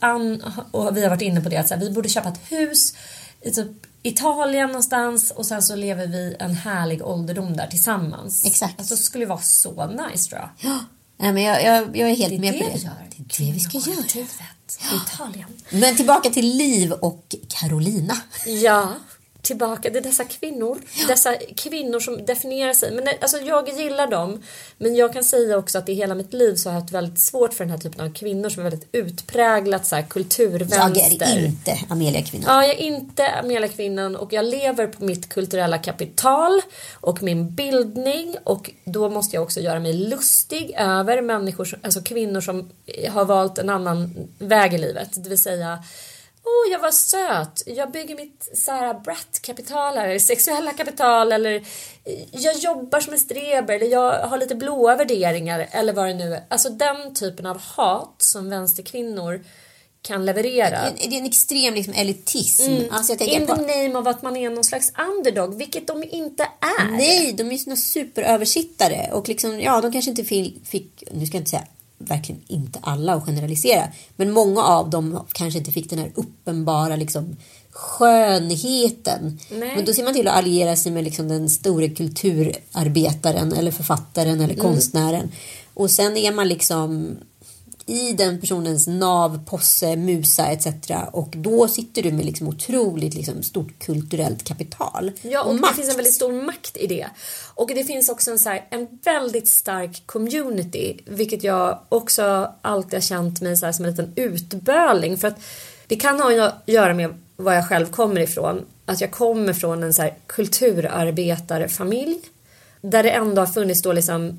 Ann och vi har varit inne på det att så här, vi borde köpa ett hus i typ Italien någonstans och sen så lever vi en härlig ålderdom där tillsammans. Exakt. Alltså det skulle vara så nice tror jag. Ja. Nej, men jag, jag, jag är helt Det är med det på det. vi gör. Det är det vi ska göra. Kvinnokollektivet i Italien. Men tillbaka till Liv och Carolina. Ja, tillbaka till dessa kvinnor. Dessa kvinnor som definierar sig. Men det- alltså, jag gillar dem. Men jag kan säga också att i hela mitt liv så har jag haft väldigt svårt för den här typen av kvinnor som är väldigt utpräglat så här, Jag kulturvänster. är inte Amelia kvinna. Ja, jag är inte Amelia-kvinnan och jag lever på mitt kulturella kapital och min bildning och då måste jag också göra mig lustig över människor, alltså kvinnor som har valt en annan väg i livet. Det vill säga Åh, jag var söt. Jag bygger mitt så här, brat-kapital här, sexuella kapital eller jag jobbar som en streber eller jag har lite blåa värderingar eller vad det nu är. Alltså den typen av hat som vänsterkvinnor kan leverera. Det är- det är en extrem liksom, elitism. Mm. Alltså, jag In tänker the på, name of att man är någon slags underdog, vilket de inte är. nej, de är ju såna superöversittare. Och liksom, ja, de kanske inte fick, fick, nu ska jag inte säga verkligen inte alla och generalisera, men många av dem kanske inte fick den här uppenbara liksom, skönheten. Nej. Men då ser man till att alliera sig med liksom, den store kulturarbetaren eller författaren eller Mm. konstnären. Och sen är man liksom i den personens nav, posse, musa etc. Och då sitter du med liksom otroligt liksom stort kulturellt kapital. Ja, och, det makt. finns en väldigt stor makt i det. Och det finns också en, så här, en väldigt stark community, vilket jag också alltid har känt mig så här, som en liten utböling. För att det kan ha att göra med var jag själv kommer ifrån. Att jag kommer från en så här, kulturarbetarfamilj. Där det ändå har funnits då liksom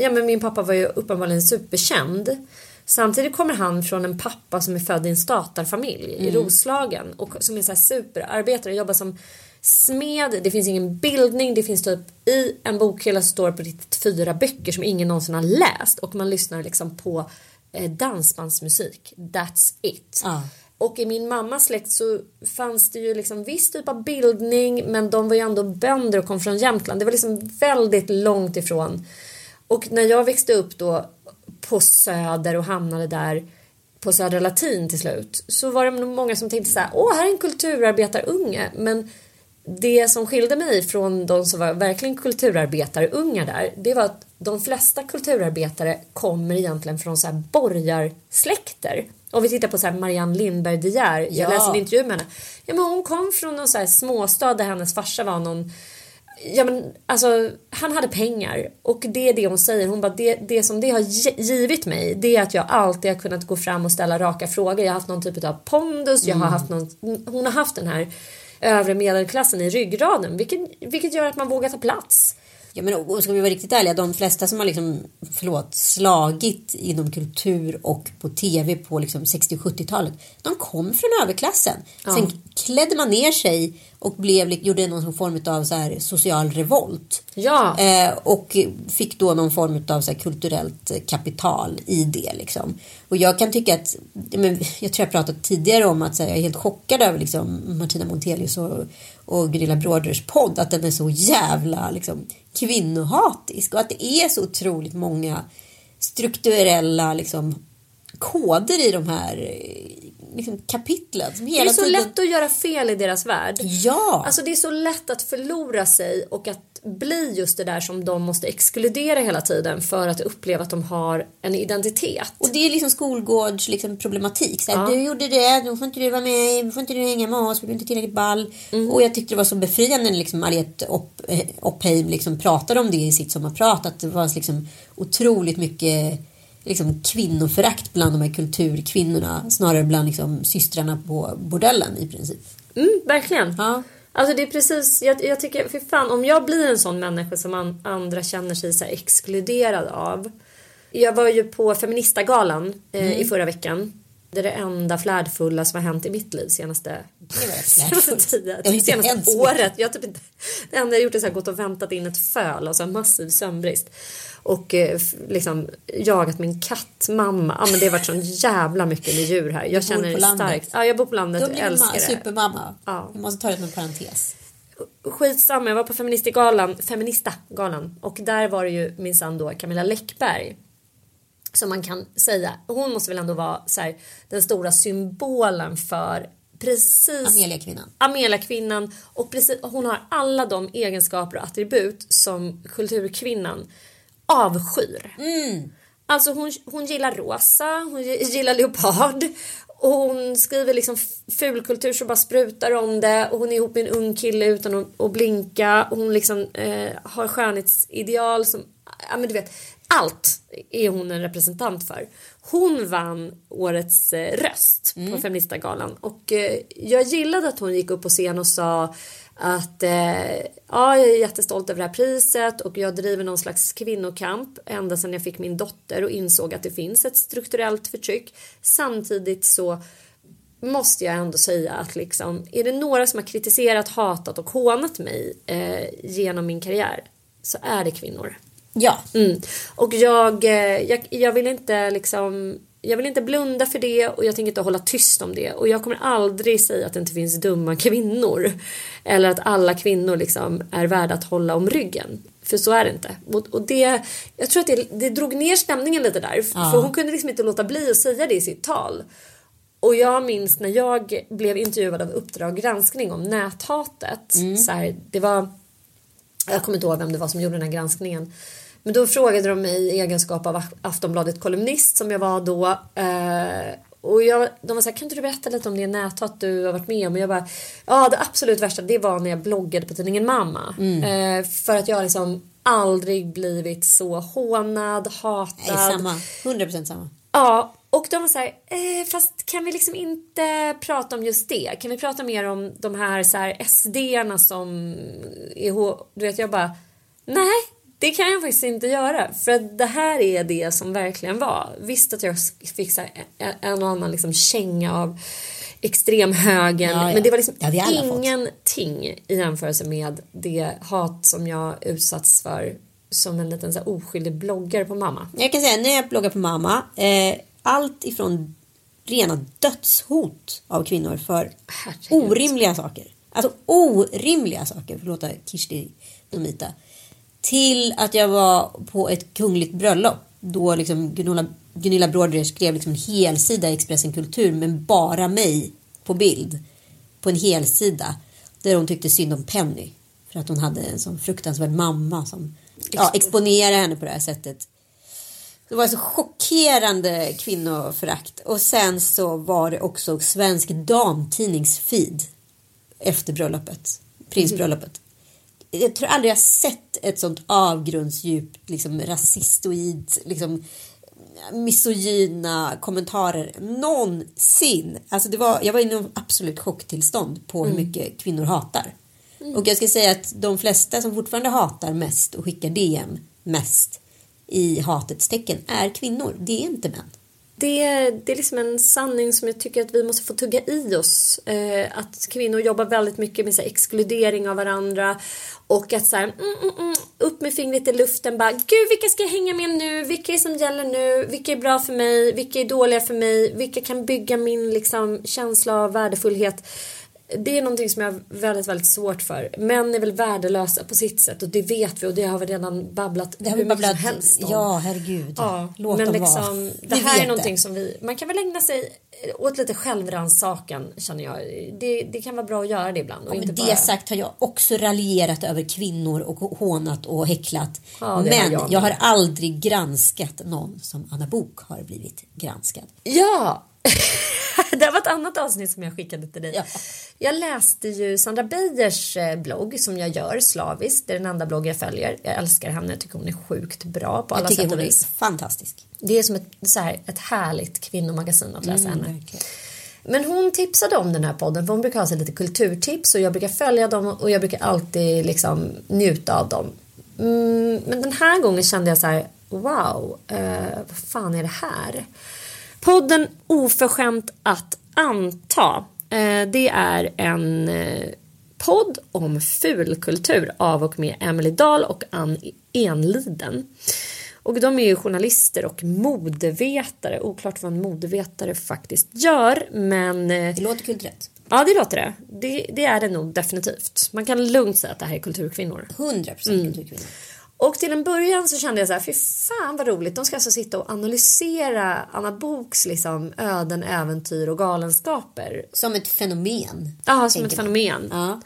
Ja men min pappa var ju uppenbarligen superkänd. Samtidigt kommer han från en pappa som är född i en statarfamilj i Mm. Roslagen och som är så här superarbetare, jobbar som smed, det finns ingen bildning, det finns typ i en bokhylla så står det på riktigt fyra böcker som ingen någonsin har läst och man lyssnar liksom på eh, dansbandsmusik. That's it. Ja. Och i min mammas släkt så fanns det ju liksom viss typ av bildning men de var ju ändå bönder och kom från Jämtland. Det var liksom väldigt långt ifrån. Och när jag växte upp då på Söder och hamnade där på Södra Latin till slut så var det nog många som tänkte så här, åh här är en kulturarbetarunge men det som skilde mig från de som var verkligen kulturarbetarungar där det var att de flesta kulturarbetare kommer egentligen från så här borgarsläkter. Om vi tittar på så här Marianne Lindberg De Geer, jag Ja. läste en intervju med henne. Ja men hon kom från någon så här småstad där hennes farsa var någon Ja men alltså han hade pengar och det är det hon säger. Hon bara det, det som det har gi- givit mig det är att jag alltid har kunnat gå fram och ställa raka frågor. Jag har haft någon typ av pondus. Jag har Mm. haft någon, hon har haft den här övre medelklassen i ryggraden vilket, vilket gör att man vågar ta plats. Ja, men och ska vi vara riktigt ärliga, de flesta som har liksom, förlåt, slagit inom kultur och på tv på liksom 60 och 70-talet, de kom från överklassen. Sen klädde man ner sig och blev, gjorde någon form av så här social revolt. Ja. Eh, och fick då någon form av så här kulturellt kapital i det. Liksom. Och jag kan tycka att, men jag tror jag pratat tidigare om att här, jag är helt chockad över liksom, Martina Montelius och, och Gunilla Broders podd. Att den är så jävla liksom, kvinnohatisk. Och att det är så otroligt många strukturella liksom, koder i de här eh, liksom, kapitlen. Som Det hela är så tiden... lätt att göra fel i deras värld. Ja! Alltså det är så lätt att förlora sig och att bli just det där som de måste exkludera hela tiden för att uppleva att de har en identitet. Och det är liksom skolgårds liksom, problematik. Så här, Du gjorde det, då får inte du vara med, då får inte du hänga med oss, för du är inte tillräckligt ball. Och jag tyckte det var så befriande när liksom Mariette Opp- eh, Oppheim liksom pratade om det i sitt sommarprat. Att det var liksom otroligt mycket liksom, kvinnoförakt bland de här kulturkvinnorna. Snarare bland liksom, systrarna på bordellen i princip. Mm, verkligen. Ja. Alltså det är precis, jag, jag tycker, för fan om jag blir en sån människa som an, andra känner sig så exkluderad av. Jag var ju på Feministagalan eh, i förra veckan. Det är det enda flärdfulla som har hänt i mitt liv senaste, senaste tiden. Senaste året. Jag typ inte, det enda jag gjort är här, gått och väntat in ett föl, alltså en massiv sömnbrist. Och eh, liksom jagat min kattmamma. Ja men det har varit sån jävla mycket med djur här. Jag känner starkt. Ja jag bor på landet man älskar det. supermamma. Ja. Jag måste ta det som en parentes. Skitsamma, jag var på Feministagalan, Feministagalan och där var det ju minsann då Camilla Läckberg. Som man kan säga, hon måste väl ändå vara så här, den stora symbolen för precis Amelia-kvinnan. Amelia-kvinnan och precis, hon har alla de egenskaper och attribut som kulturkvinnan avskyr. Alltså hon, hon gillar rosa, hon gillar leopard. Och hon skriver liksom fulkultur så bara sprutar om det. Och hon är ihop med en ung kille utan att, att blinka. Och hon liksom eh, har skönhetsideal som, ja men du vet, allt är hon en representant för. Hon vann årets eh, röst på Feministagalan. Och eh, jag gillade att hon gick upp på scen och sa att eh, ja, jag är jättestolt över det här priset och jag driver någon slags kvinnokamp ända sedan jag fick min dotter och insåg att det finns ett strukturellt förtryck. Samtidigt så måste jag ändå säga att liksom, är det några som har kritiserat, hatat och hånat mig eh, genom min karriär så är det kvinnor. Ja. Mm. Och jag, eh, jag, jag vill inte liksom jag vill inte blunda för det och jag tänker inte hålla tyst om det. Och jag kommer aldrig säga att det inte finns dumma kvinnor. Eller att alla kvinnor liksom är värda att hålla om ryggen. För så är det inte. Och, det, jag tror att det, det drog ner stämningen lite där. För hon kunde liksom inte låta bli att säga det i sitt tal. Och jag minns när jag blev intervjuad av Uppdrag granskning om näthatet. Så här, det var jag kommer inte ihåg vem det var som gjorde den här granskningen. Men då frågade de mig i egenskap av Aftonbladet kolumnist som jag var då. Eh, och jag, de var så här, kan inte du berätta lite om det näthat du har varit med om? Och jag bara, ja det absolut värsta det var när jag bloggade på tidningen Mamma. Eh, för att jag liksom aldrig blivit så hånad, hatad. Nej, samma. 100% samma. Ja, och de var så här, eh, fast kan vi liksom inte prata om just det? Kan vi prata mer om de här, så här SD-arna som är Du vet, jag bara, nej, Det kan jag faktiskt inte göra för att det här är det som verkligen var. Visst att jag fick så en och annan liksom känga av extremhögern Ja, ja. men det var liksom Ja, det alla fått. ingenting i jämförelse med det hat som jag utsatts för som en liten så här oskyldig bloggare på mamma. Jag kan säga när jag bloggar på mamma. Eh, allt ifrån rena dödshot av kvinnor för Herregud. orimliga saker. Alltså orimliga saker, förlåt Kirsti Domita. Till att jag var på ett kungligt bröllop. Då liksom Gunilla, Gunilla Bråder skrev liksom en helsida i Expressen Kultur men bara mig på bild. På en helsida. Där hon tyckte synd om Penny. För att hon hade en sån fruktansvärd mamma som ja, exponerade henne på det här sättet. Det var så chockerande kvinnoförakt. Och sen så var det också Svensk Damtidnings-feed efter bröllopet. Prinsbröllopet. Jag tror aldrig jag sett ett sånt avgrundsdjupt liksom rasistoid, liksom misogyna kommentarer någonsin. Alltså det var, jag var i någon absolut chocktillstånd på hur mycket kvinnor hatar. Och jag ska säga att de flesta som fortfarande hatar mest och skickar DM mest i hatets tecken är kvinnor. Det är inte män. Det, det är liksom en sanning som jag tycker att vi måste få tugga i oss. Eh, att kvinnor jobbar väldigt mycket med så här, exkludering av varandra. Och att så här, mm, mm, mm, upp med fingret i luften bara, gud vilka ska jag hänga med nu? Vilka är som gäller nu? Vilka är bra för mig? Vilka är dåliga för mig? Vilka kan bygga min liksom, känsla av värdefullhet? Det är någonting som jag har väldigt, väldigt svårt för. Män är väl värdelösa på sitt sätt och det vet vi och det har vi redan babblat Det har vi hur mycket babblat. som helst om. Ja, herregud. Ja, Låt men dem liksom, vara. det här är någonting som vi, man kan väl ägna sig åt lite självrannsakan känner jag. Det, det kan vara bra att göra det ibland. Och Ja, inte men det bara, sagt har jag också raljerat över kvinnor och hånat och häcklat. Ja, det men jag jag, har aldrig granskat någon som Anna Bok har blivit granskad. Ja! det var ett annat avsnitt som jag skickade till dig. Ja. Jag läste ju Sandra Beijers eh, blogg som jag gör slaviskt. Det är den enda blogg jag följer. Jag älskar henne. Jag tycker hon är sjukt bra på alla Jag tycker sätt och hon är vis. fantastisk. Det är som ett, så här, ett härligt kvinnomagasin att läsa Mm, henne. verkligen. Men hon tipsade om den här podden för hon brukar ha sig lite kulturtips och jag brukar följa dem och jag brukar alltid liksom njuta av dem. Mm, men den här gången kände jag så här, wow, eh, vad fan är det här? Podden Oförskämt att anta. Eh, det är en eh, podd om fulkultur av och med Emily Dahl och Ann Enliden. Och de är ju journalister och modevetare. Oklart vad en modevetare faktiskt gör, men... eh, Det låter kulturellt. Ja, det låter det. det. Det är det nog definitivt. Man kan lugnt säga att det här är kulturkvinnor. 100 procent kulturkvinna. Och till en början så kände jag så här, fy fan vad roligt. De ska alltså sitta och analysera Anna Boks liksom öden, äventyr och galenskaper. Som ett fenomen. Ja, som ett man. fenomen. Ja.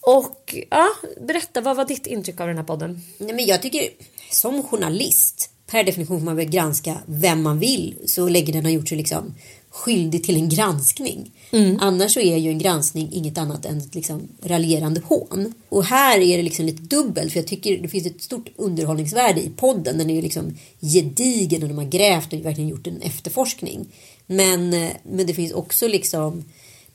Och ja, berätta, vad var ditt intryck av den här podden? Nej, men jag tycker som journalist per definition får man väl granska vem man vill så länge den har gjort sig liksom skyldig till en granskning. Mm. Annars så är ju en granskning inget annat än ett liksom raljerande hån. Och här är det liksom lite dubbelt för jag tycker det finns ett stort underhållningsvärde i podden. Den är ju liksom gedigen och de har grävt och verkligen gjort en efterforskning. Men, eh, men det finns också liksom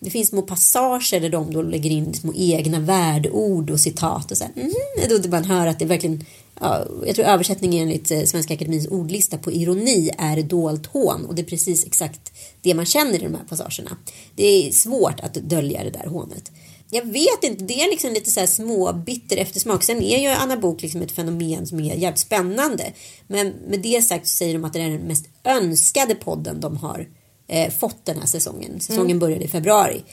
det finns små passager där de då lägger in små egna värdeord och citat och så här, mm, då man hör att det verkligen ja, jag tror översättningen enligt eh, Svenska Akademins ordlista på ironi är dolt hån och det är precis exakt det man känner i de här passagerna. Det är svårt att dölja det där hånet. Jag vet inte, det är liksom lite så här små bitter eftersmak. Sen är ju Anna Bok liksom ett fenomen som är jävligt spännande. Men med det sagt så säger de att det är den mest önskade podden de har eh, fått den här säsongen. Säsongen började i februari.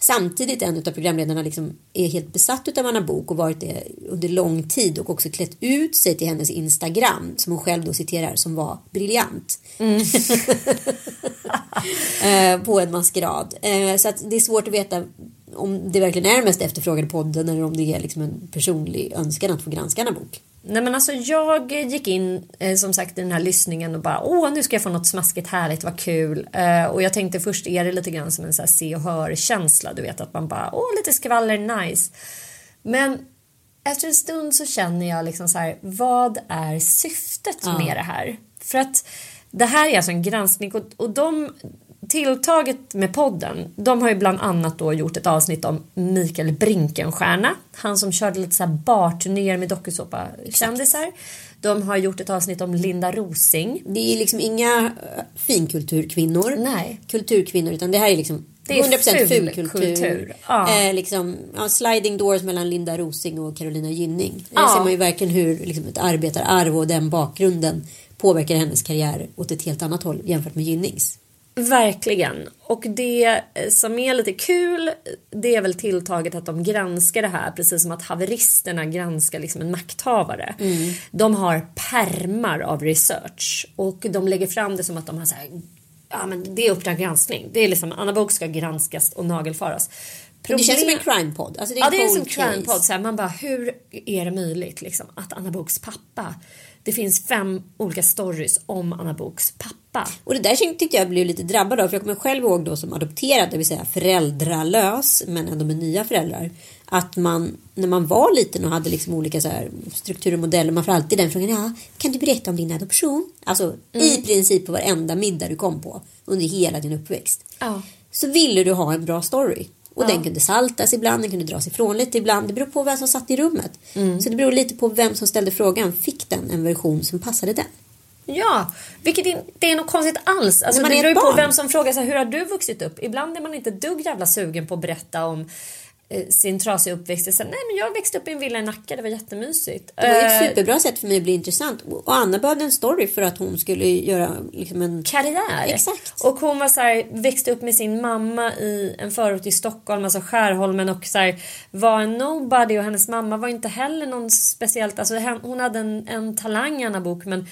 Samtidigt en av programledarna liksom är helt besatt av Anna Bok och varit det under lång tid och också klätt ut sig till hennes Instagram som hon själv då citerar som var briljant. eh, på en maskerad. Eh, så det är svårt att veta om det verkligen är den mest efterfrågade podden eller om det är liksom en personlig önskan att få granska Anna Bok. Nej men alltså jag gick in eh, som sagt i den här lyssningen och bara åh nu ska jag få något smaskigt härligt, vad kul. Eh, och jag tänkte först är det lite grann som en så här se och hör känsla, du vet att man bara åh lite skvaller, nice. Men efter en stund så känner jag liksom så här, vad är syftet med det här? För att det här är alltså en granskning och, och de tilltaget med podden, de har ju bland annat då gjort ett avsnitt om Mikael Brinkenstierna. Han som körde lite så här barturnéer med dokusåpa-kändisar. De har gjort ett avsnitt om Linda Rosing. Det är liksom inga eh, finkulturkvinnor. Nej. Kulturkvinnor utan det här är liksom Det är 100% ful fulkultur. kultur. Ja. Eh, liksom, ja, sliding doors mellan Linda Rosing och Carolina Gynning. Där Ja. ser man ju verkligen hur liksom, ett arbetararv och den bakgrunden påverkar hennes karriär åt ett helt annat håll jämfört med Gynnings. Verkligen. Och det som är lite kul det är väl tilltaget att de granskar det här precis som att haveristerna granskar liksom en makthavare. De har permar av research och de lägger fram det som att de har så här, ja men det är Uppdrag granskning. Det är liksom Anna Book ska granskas och nagelfaras. Men Det känns som en Problem- crime-podd. Alltså, det är Ja en det är som crime case. podd. Så här, man bara hur är det möjligt liksom att Anna Boks pappa det finns fem olika stories om Anna Boks pappa. Och det där tyckte jag blev lite drabbad av. För jag kommer själv ihåg då som adopterad, det vill säga föräldralös, men ändå med nya föräldrar. Att man, när man var liten och hade liksom olika så här strukturer och modeller, man får alltid den frågan, ja, kan du berätta om din adoption? Alltså i princip på varenda middag du kom på under hela din uppväxt. Ja. Så ville du ha en bra story. Och Ja. den kunde saltas ibland, den kunde dras ifrån lite ibland. Det beror på vem som satt i rummet. Mm. Så det beror lite på vem som ställde frågan. Fick den en version som passade den? Ja, vilket inte är något konstigt alls. Alltså, det är beror ju på vem som frågar så här, hur har du vuxit upp? Ibland är man inte dugg jävla sugen på att berätta om sin trasiga uppväxt. Så, nej men jag växte upp i en villa i Nacka, det var jättemysigt. Det var ett Eh, superbra sätt för mig att bli intressant. Och Anna behövde en story för att hon skulle göra liksom en... karriär. Exakt. Och hon var så här, växte upp med sin mamma i en förort i Stockholm, alltså Skärholmen och så här, var en nobody och hennes mamma var inte heller någon speciellt, alltså hon hade en, en talang Anna Bok men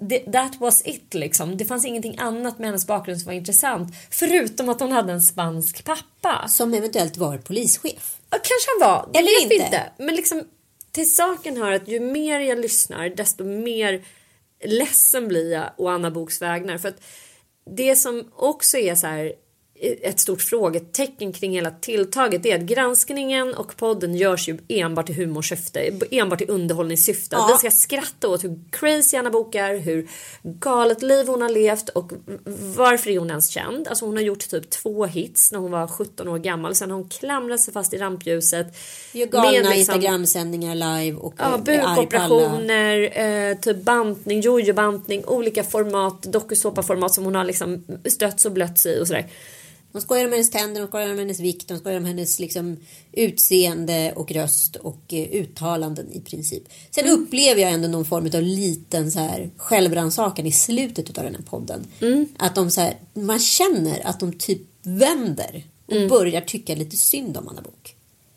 det, that was it liksom. Det fanns ingenting annat med hennes bakgrund som var intressant. Förutom att hon hade en spansk pappa. Som eventuellt var polischef. Kanske han var. Det Eller vet inte. inte. Men liksom till saken hör att ju mer jag lyssnar desto mer ledsen blir jag å Anna Boks vägnar. För att det som också är så här ett stort frågetecken kring hela tilltaget är att granskningen och podden görs ju enbart i humorsyfte, enbart i underhållningssyfte. Ja. Vi ska skratta åt hur crazy Anna Bok är, hur galet liv hon har levt och varför är hon ens känd? Alltså hon har gjort typ två hits när hon var 17 år gammal. Sen har hon klamrat sig fast i rampljuset. Gör galna Med liksom- Instagramsändningar live och Ja, alla. bukoperationer, eh, typ bantning, jojo-bantning, olika format, dokusåpaformat som hon har liksom stötts och blötts i och sådär. De skojar om hennes tänder, de skojar om hennes vikt, de skojar om hennes liksom, utseende och röst och eh, uttalanden i princip. Sen Mm. upplever jag ändå någon form av liten så här självrannsakan i slutet av den här podden. Mm. Att de så här, man känner att de typ vänder och Mm. börjar tycka lite synd om Anna Bok.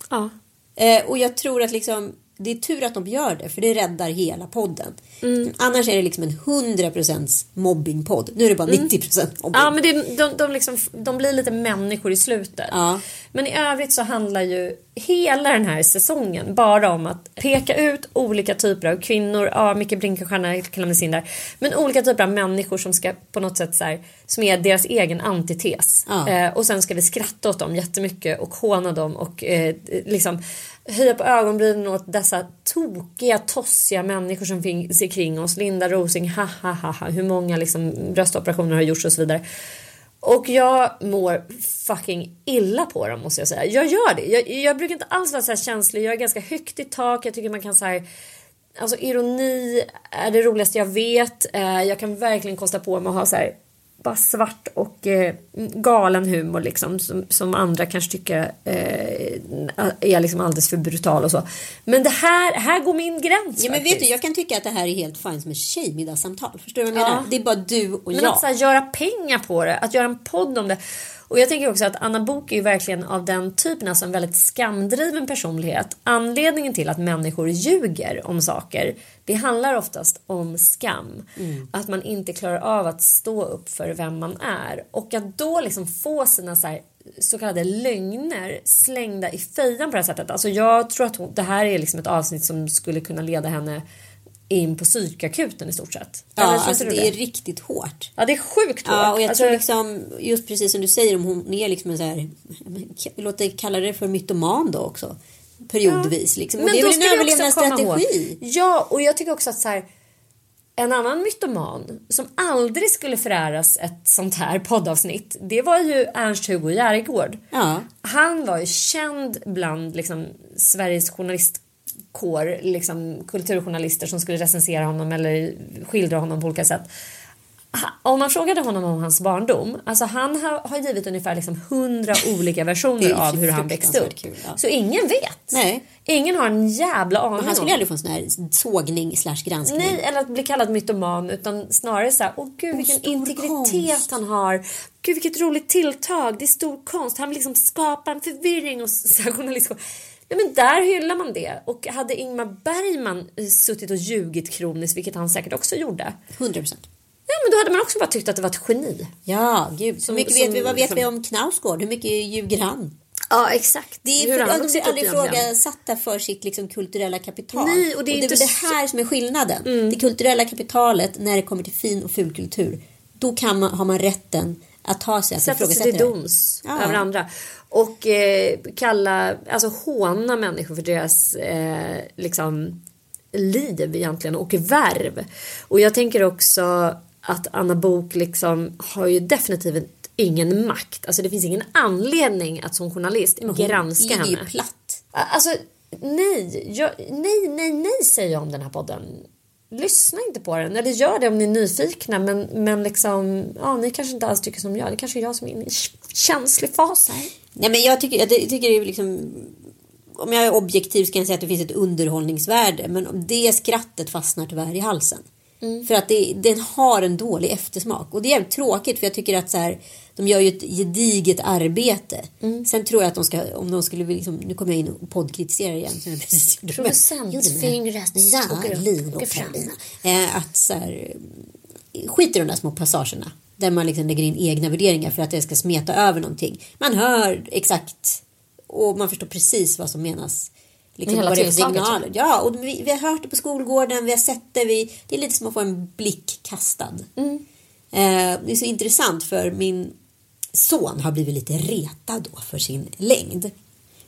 Ja. Eh, och jag tror att liksom, det är tur att de gör det för det räddar hela podden. Mm. Annars är det liksom en 100% mobbingpodd. Nu är det bara 90% mobbing. Ja men det, de, de, liksom, de blir lite människor i slutet. Ja. Men i övrigt så handlar ju hela den här säsongen bara om att peka ut olika typer av kvinnor. Ja, Micke Brinkenstierna klämdes in där. Men olika typer av människor som ska på något sätt så här, som är deras egen antites. Ja. Eh, och sen ska vi skratta åt dem jättemycket och håna dem och eh, liksom höja på ögonbrynen åt dessa tokiga, tossiga människor som finns kring oss. Linda Rosing, ha ha ha ha. Hur många liksom bröstoperationer har gjorts och så vidare. Och jag mår fucking illa på dem måste jag säga. Jag gör det. Jag, jag brukar inte alls vara så här känslig. Jag är ganska högt i tak. Jag tycker man kan så här Alltså ironi är det roligaste jag vet. Eh, jag kan verkligen kosta på mig att ha så här bara svart och eh, galen humor liksom som, som andra kanske tycker eh, är liksom alldeles för brutal och så. Men det här, här går min gräns Ja men vet du, jag kan tycka att det här är helt fint som ett tjejmiddagssamtal. Förstår du vad jag Ja. menar? Det är bara du och Men jag. att så här, göra pengar på det, att göra en podd om det. Och jag tänker också att Anna Bok är ju verkligen av den typen, alltså en väldigt skamdriven personlighet. Anledningen till att människor ljuger om saker, det handlar oftast om skam. Att man inte klarar av att stå upp för vem man är. Och att då liksom få sina så, här, så kallade lögner slängda i fejan på det här sättet. Alltså jag tror att hon, det här är liksom ett avsnitt som skulle kunna leda henne in på psykakuten i stort sett. Ja, alltså det är riktigt hårt. Ja, det är sjukt hårt. Ja, och jag Alltså, tror liksom, just precis som du säger, om hon är liksom en så här, låt dig kalla det för mytoman då också. Periodvis liksom. Och det är väl en överlevnadsstrategi. Ja, och jag tycker också att så här, en annan mytoman som aldrig skulle föräras ett sånt här poddavsnitt det var ju Ernst-Hugo Järegård. Ja. Han var ju känd bland liksom, Sveriges journalistkår, liksom, kulturjournalister som skulle recensera honom eller skildra honom på olika sätt. Om man frågade honom om hans barndom, alltså han har, har givit ungefär liksom hundra olika Det versioner av hur han växte upp. kul, ja. Så ingen vet. Nej. Ingen har en jävla aning Och han skulle aldrig få en sån här sågning slash granskning. Nej, eller att bli kallad mytoman utan snarare så här, åh gud vilken integritet konst. han har. Gud vilket roligt tilltag, det är stor konst. Han vill liksom skapa en förvirring hos så här. Ja, men där hyllar man det. Och hade Ingmar Bergman suttit och ljugit kroniskt, vilket han säkert också gjorde. 100 procent. Ja, men då hade man också bara tyckt att det var ett geni. Ja, gud. Hur Som- mycket som vet vi, vad vet liksom- vi om Knausgård? Hur mycket ljuger han? Ja, exakt. Det är Hur för, vuxit blir aldrig ifrågasatta för sitt liksom, kulturella kapital. Nej, och det är inte det så- här som är skillnaden. Det kulturella kapitalet när det kommer till fin och ful kultur. Då kan man, har man rätten att ta sig att sätta sig till doms Ja. över andra. Och eh, kalla, alltså håna människor för deras eh, liksom liv egentligen och värv. Och jag tänker också att Anna Bok liksom har ju definitivt ingen makt. Alltså det finns ingen anledning att som journalist granska ligger ju henne. platt. Alltså nej, jag, nej, nej, nej säger jag om den här podden. Lyssna inte på den. Eller gör det om ni är nyfikna. Men, men liksom, ja, ni kanske inte alls tycker som jag. Det kanske är jag som är inne i en känslig fas här. Nej, men jag tycker, jag tycker det är liksom... Om jag är objektiv så kan jag säga att det finns ett underhållningsvärde. Men om det skrattet fastnar tyvärr i halsen. Mm. För att det, den har en dålig eftersmak. Och det är tråkigt för jag tycker att så här, de gör ju ett gediget arbete. Mm. Sen tror jag att de ska, om de skulle vilja liksom, nu kommer jag in och poddkritiserar igen. Producentfingret Ja, åker upp, Liv åker och. Eh, att så här, skit i de där små passagerna. Där man liksom lägger in egna värderingar för att det ska smeta över någonting. Man hör exakt och man förstår precis vad som menas. Liksom, hela vad signaler. Ja, och vi, vi har hört det på skolgården, vi har sett det. Vi, det är lite som att få en blick kastad. Mm. Eh, det är så intressant för min son har blivit lite retad då för sin längd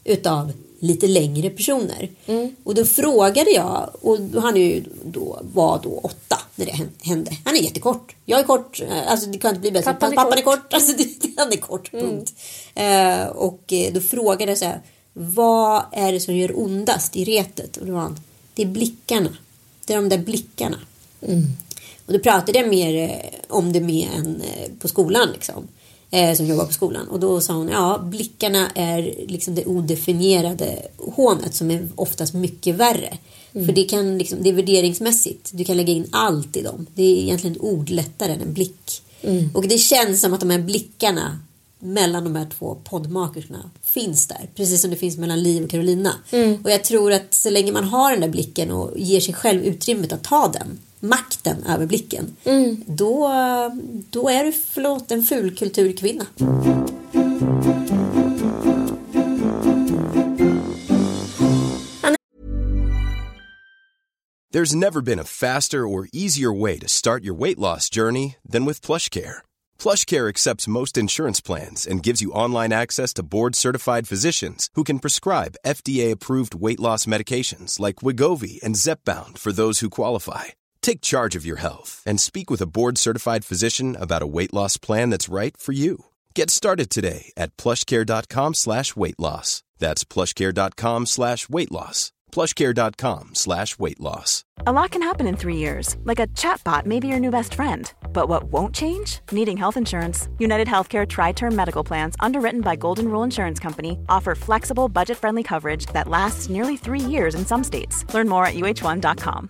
utav lite längre personer. Mm. Och då frågade jag, och han är ju då, var då åtta när det hände. Han är jättekort. Jag är kort, alltså det kan inte bli bättre. Pappan är Pappan är kort. kort, alltså det, han är kort, punkt. Eh, och eh, då frågade jag så här, vad är det som gör ondast i retet? Och då var han, det är blickarna. Det är de där blickarna. Och då pratade jag mer eh, om det med en på skolan liksom. Eh, som jobbar på skolan. Och då sa hon, ja blickarna är liksom det odefinierade hånet som är oftast mycket värre. För det, kan liksom, det är värderingsmässigt. Du kan lägga in allt i dem. Det är egentligen ord lättare än en blick. Och det känns som att de här blickarna mellan de här två poddmakerskorna finns där. Precis som det finns mellan Liv och Carolina. Och jag tror att så länge man har den där blicken och ger sig själv utrymmet att ta den makten över blicken. Mm. Då, då är du, förlåt, en fulkulturkvinna. There's never been a faster or easier way to start your weight loss journey than with PlushCare. PlushCare accepts most insurance plans and gives you online access to board-certified physicians who can prescribe FDA-approved weight loss medications like Wigovi and Zepbound for those who qualify. Take charge of your health and speak with a board-certified physician about a weight loss plan that's right for you. Get started today at plushcare.com slash weight loss. That's plushcare.com slash weight loss. plushcare.com slash weight loss. A lot can happen in three years, like a chatbot may be your new best friend. But what won't change? Needing health insurance. United Healthcare Tri Term Medical Plans, underwritten by Golden Rule Insurance Company, offer flexible, budget friendly coverage that lasts nearly three years in some states. Learn more at uh1.com.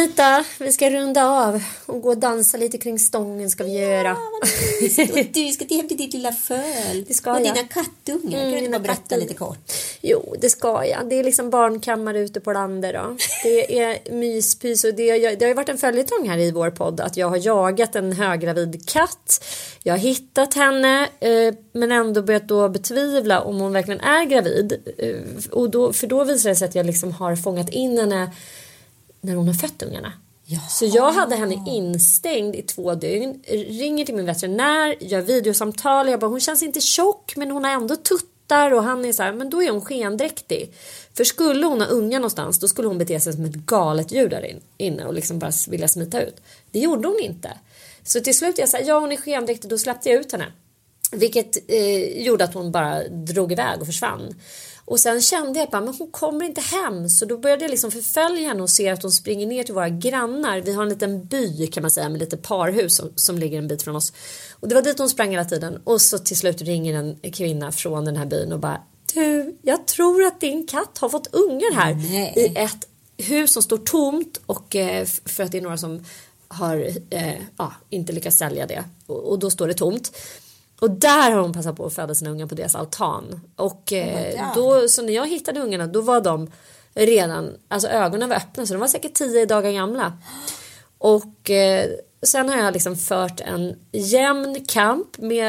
Anita, vi ska runda av och gå och dansa lite kring stången ska vi göra. Och du ska till hem till ditt lilla föl. Det ska och jag. dina kattungar. Mm, kan du mina bara berätta lite kort? Jo, det ska jag. Det är liksom barnkammare ute på landet då. Det är myspys och det, det har ju varit en följetong här i vår podd att jag har jagat en höggravid katt. Jag har hittat henne eh, men ändå börjat då betvivla om hon verkligen är gravid. Eh, och då, för då visar det sig att jag liksom har fångat in henne när hon har fött ungarna. Så jag hade henne instängd i två dygn, ringer till min veterinär, gör videosamtal. Jag bara, hon känns inte tjock men hon har ändå tuttar och han är så här, men då är hon skendräktig. För skulle hon ha unga någonstans då skulle hon bete sig som ett galet djur där in- inne och liksom bara vilja smita ut. Det gjorde hon inte. Så till slut jag sa, ja hon är skendräktig, då släppte jag ut henne. Vilket eh, gjorde att hon bara drog iväg och försvann. Och sen kände jag bara, men hon kommer inte hem. Så då började jag liksom förfölja henne och se att hon springer ner till våra grannar. Vi har en liten by kan man säga med lite parhus som, som ligger en bit från oss. Och det var dit hon sprang hela tiden. Och så till slut ringer en kvinna från den här byn och bara, du, jag tror att din katt har fått ungar här. Nej. I ett hus som står tomt och eh, för att det är några som har eh, ja, inte lyckats sälja det. Och, och då står det tomt. Och där har hon passat på att föda sina ungar på deras altan. Och eh, då, så när jag hittade ungarna då var de redan, alltså ögonen var öppna så de var säkert tio dagar gamla. Och eh, sen har jag liksom fört en jämn kamp med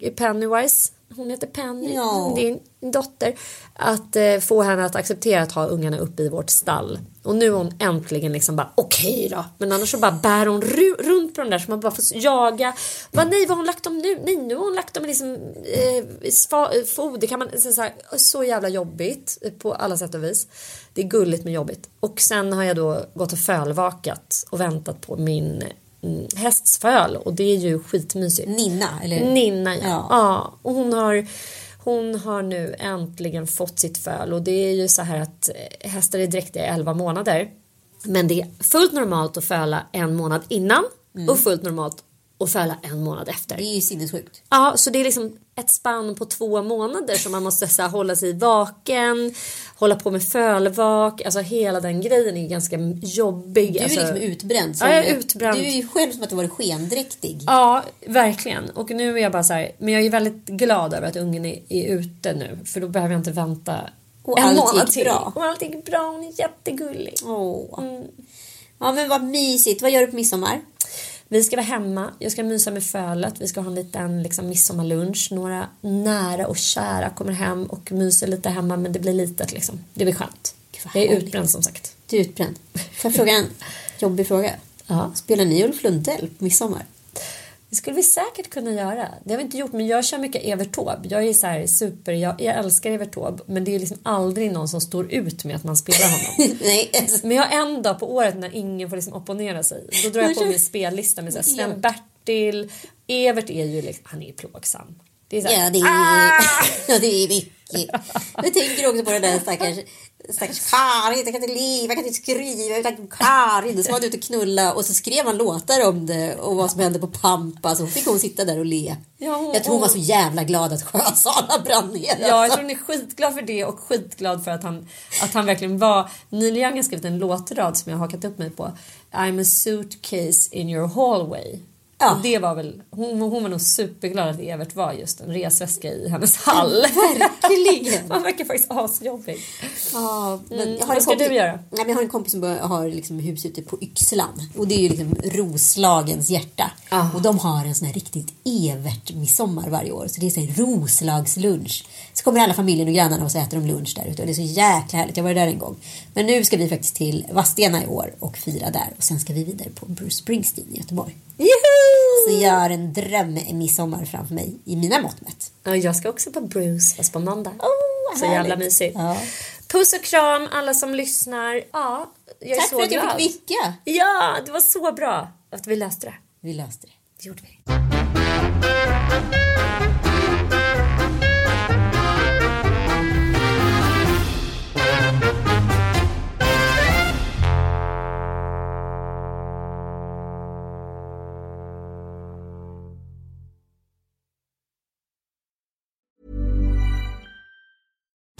eh, Pennywise. Hon heter Penny, Ja. din dotter. Att eh, få henne att acceptera att ha ungarna uppe i vårt stall. Och nu är hon äntligen liksom bara okej då. Men annars så bara bär hon ru- runt på den där så man bara får jaga. Bara, nej vad har hon lagt dem nu? Nej nu har hon lagt dem i liksom eh, sva- foder. Kan man, så, så, här, så jävla jobbigt eh, på alla sätt och vis. Det är gulligt men jobbigt. Och sen har jag då gått och fölvakat och väntat på min mm, hästsföl och det är ju skitmysigt. Ninna, eller? Nina ja. Ja. ja. och hon har hon har nu äntligen fått sitt föl och det är ju så här att eh, hästar är dräktiga i 11 månader. Men det är fullt normalt att föla en månad innan och fullt normalt att föla en månad efter. Det är ju sinnessjukt. Ja, så det är liksom ett spann på två månader som man måste så här, hålla sig vaken, hålla på med fölvak, alltså hela den grejen är ganska jobbig. Du är alltså, liksom utbränd. Ja, jag är utbränd. Du är ju själv som att du varit skendräktig. Ja, verkligen. Och nu är jag bara så här, men jag är väldigt glad över att ungen är, är ute nu, för då behöver jag inte vänta Och en månad till. bra. Och allt gick bra, hon är jättegullig. Åh. Mm. Ja men vad mysigt. Vad gör du på midsommar? Vi ska vara hemma, jag ska mysa med fölet, vi ska ha en liten liksom, midsommarlunch. Några nära och kära kommer hem och myser lite hemma men det blir litet liksom. Det blir skönt. Gud, Jag är utbränd som sagt. Du är utbränd. Får jag fråga en jobbig fråga? Ja. Spelar ni Ulf Lundell på midsommar? Det skulle vi säkert kunna göra. Det har vi inte gjort, men jag kör mycket Evert Taube. Jag är så här super, jag, jag älskar Evert Taube, men det är liksom aldrig någon som står ut med att man spelar honom. Nej, Men jag har en dag på året när ingen får liksom opponera sig. Då drar jag på min spellista med Sven-Bertil. Evert är ju liksom, han är plågsam. Det är så här, ja, det är, "Ah!" ja, det är mycket. Jag tänker också på den där stackars, stackars Karin, jag kan inte leva, jag kan inte skriva utan Karin. Så var han ute och knulla och så skrev han låtar om det och vad som hände på Pampa. Så fick hon sitta där och le. Ja, jag tror hon var så jävla glad att Sjösala brann ner. Ja, jag alltså. tror hon är skitglad för det och skitglad för att han, att han verkligen var... Neil Young har skrivit en låtrad som jag har hakat upp mig på. I'm a suitcase in your hallway. Ja. Det var väl, hon, hon var nog superglad att Evert var just en resväska i hennes hall. Verkligen. Han verkar faktiskt asjobbig. Ja, men Mm, jag har vad ska kompis, du göra? Nej, men jag har en kompis som har liksom hus ute på Yxlan. Och det är ju liksom Roslagens hjärta. Ah. Och de har en sån här riktigt Evert-midsommar varje år. Så det är så här Roslagslunch. Så kommer alla familjen och grannarna och så äter de lunch där ute. Och det är så jäkla härligt. Jag var där en gång. Men nu ska vi faktiskt till Vadstena i år och fira där. Och sen ska vi vidare på Bruce Springsteen i Göteborg. Så jag har en dröm-midsommar framför mig i mina mått mätt. Ja, jag ska också på Bruce fast på måndag. vad så jävla mysigt. Ja. Puss och kram alla som lyssnar. Ja, jag är Tack så för att jag fick vicka. Ja, det var så bra att vi löste det. Vi löste det. Det gjorde vi.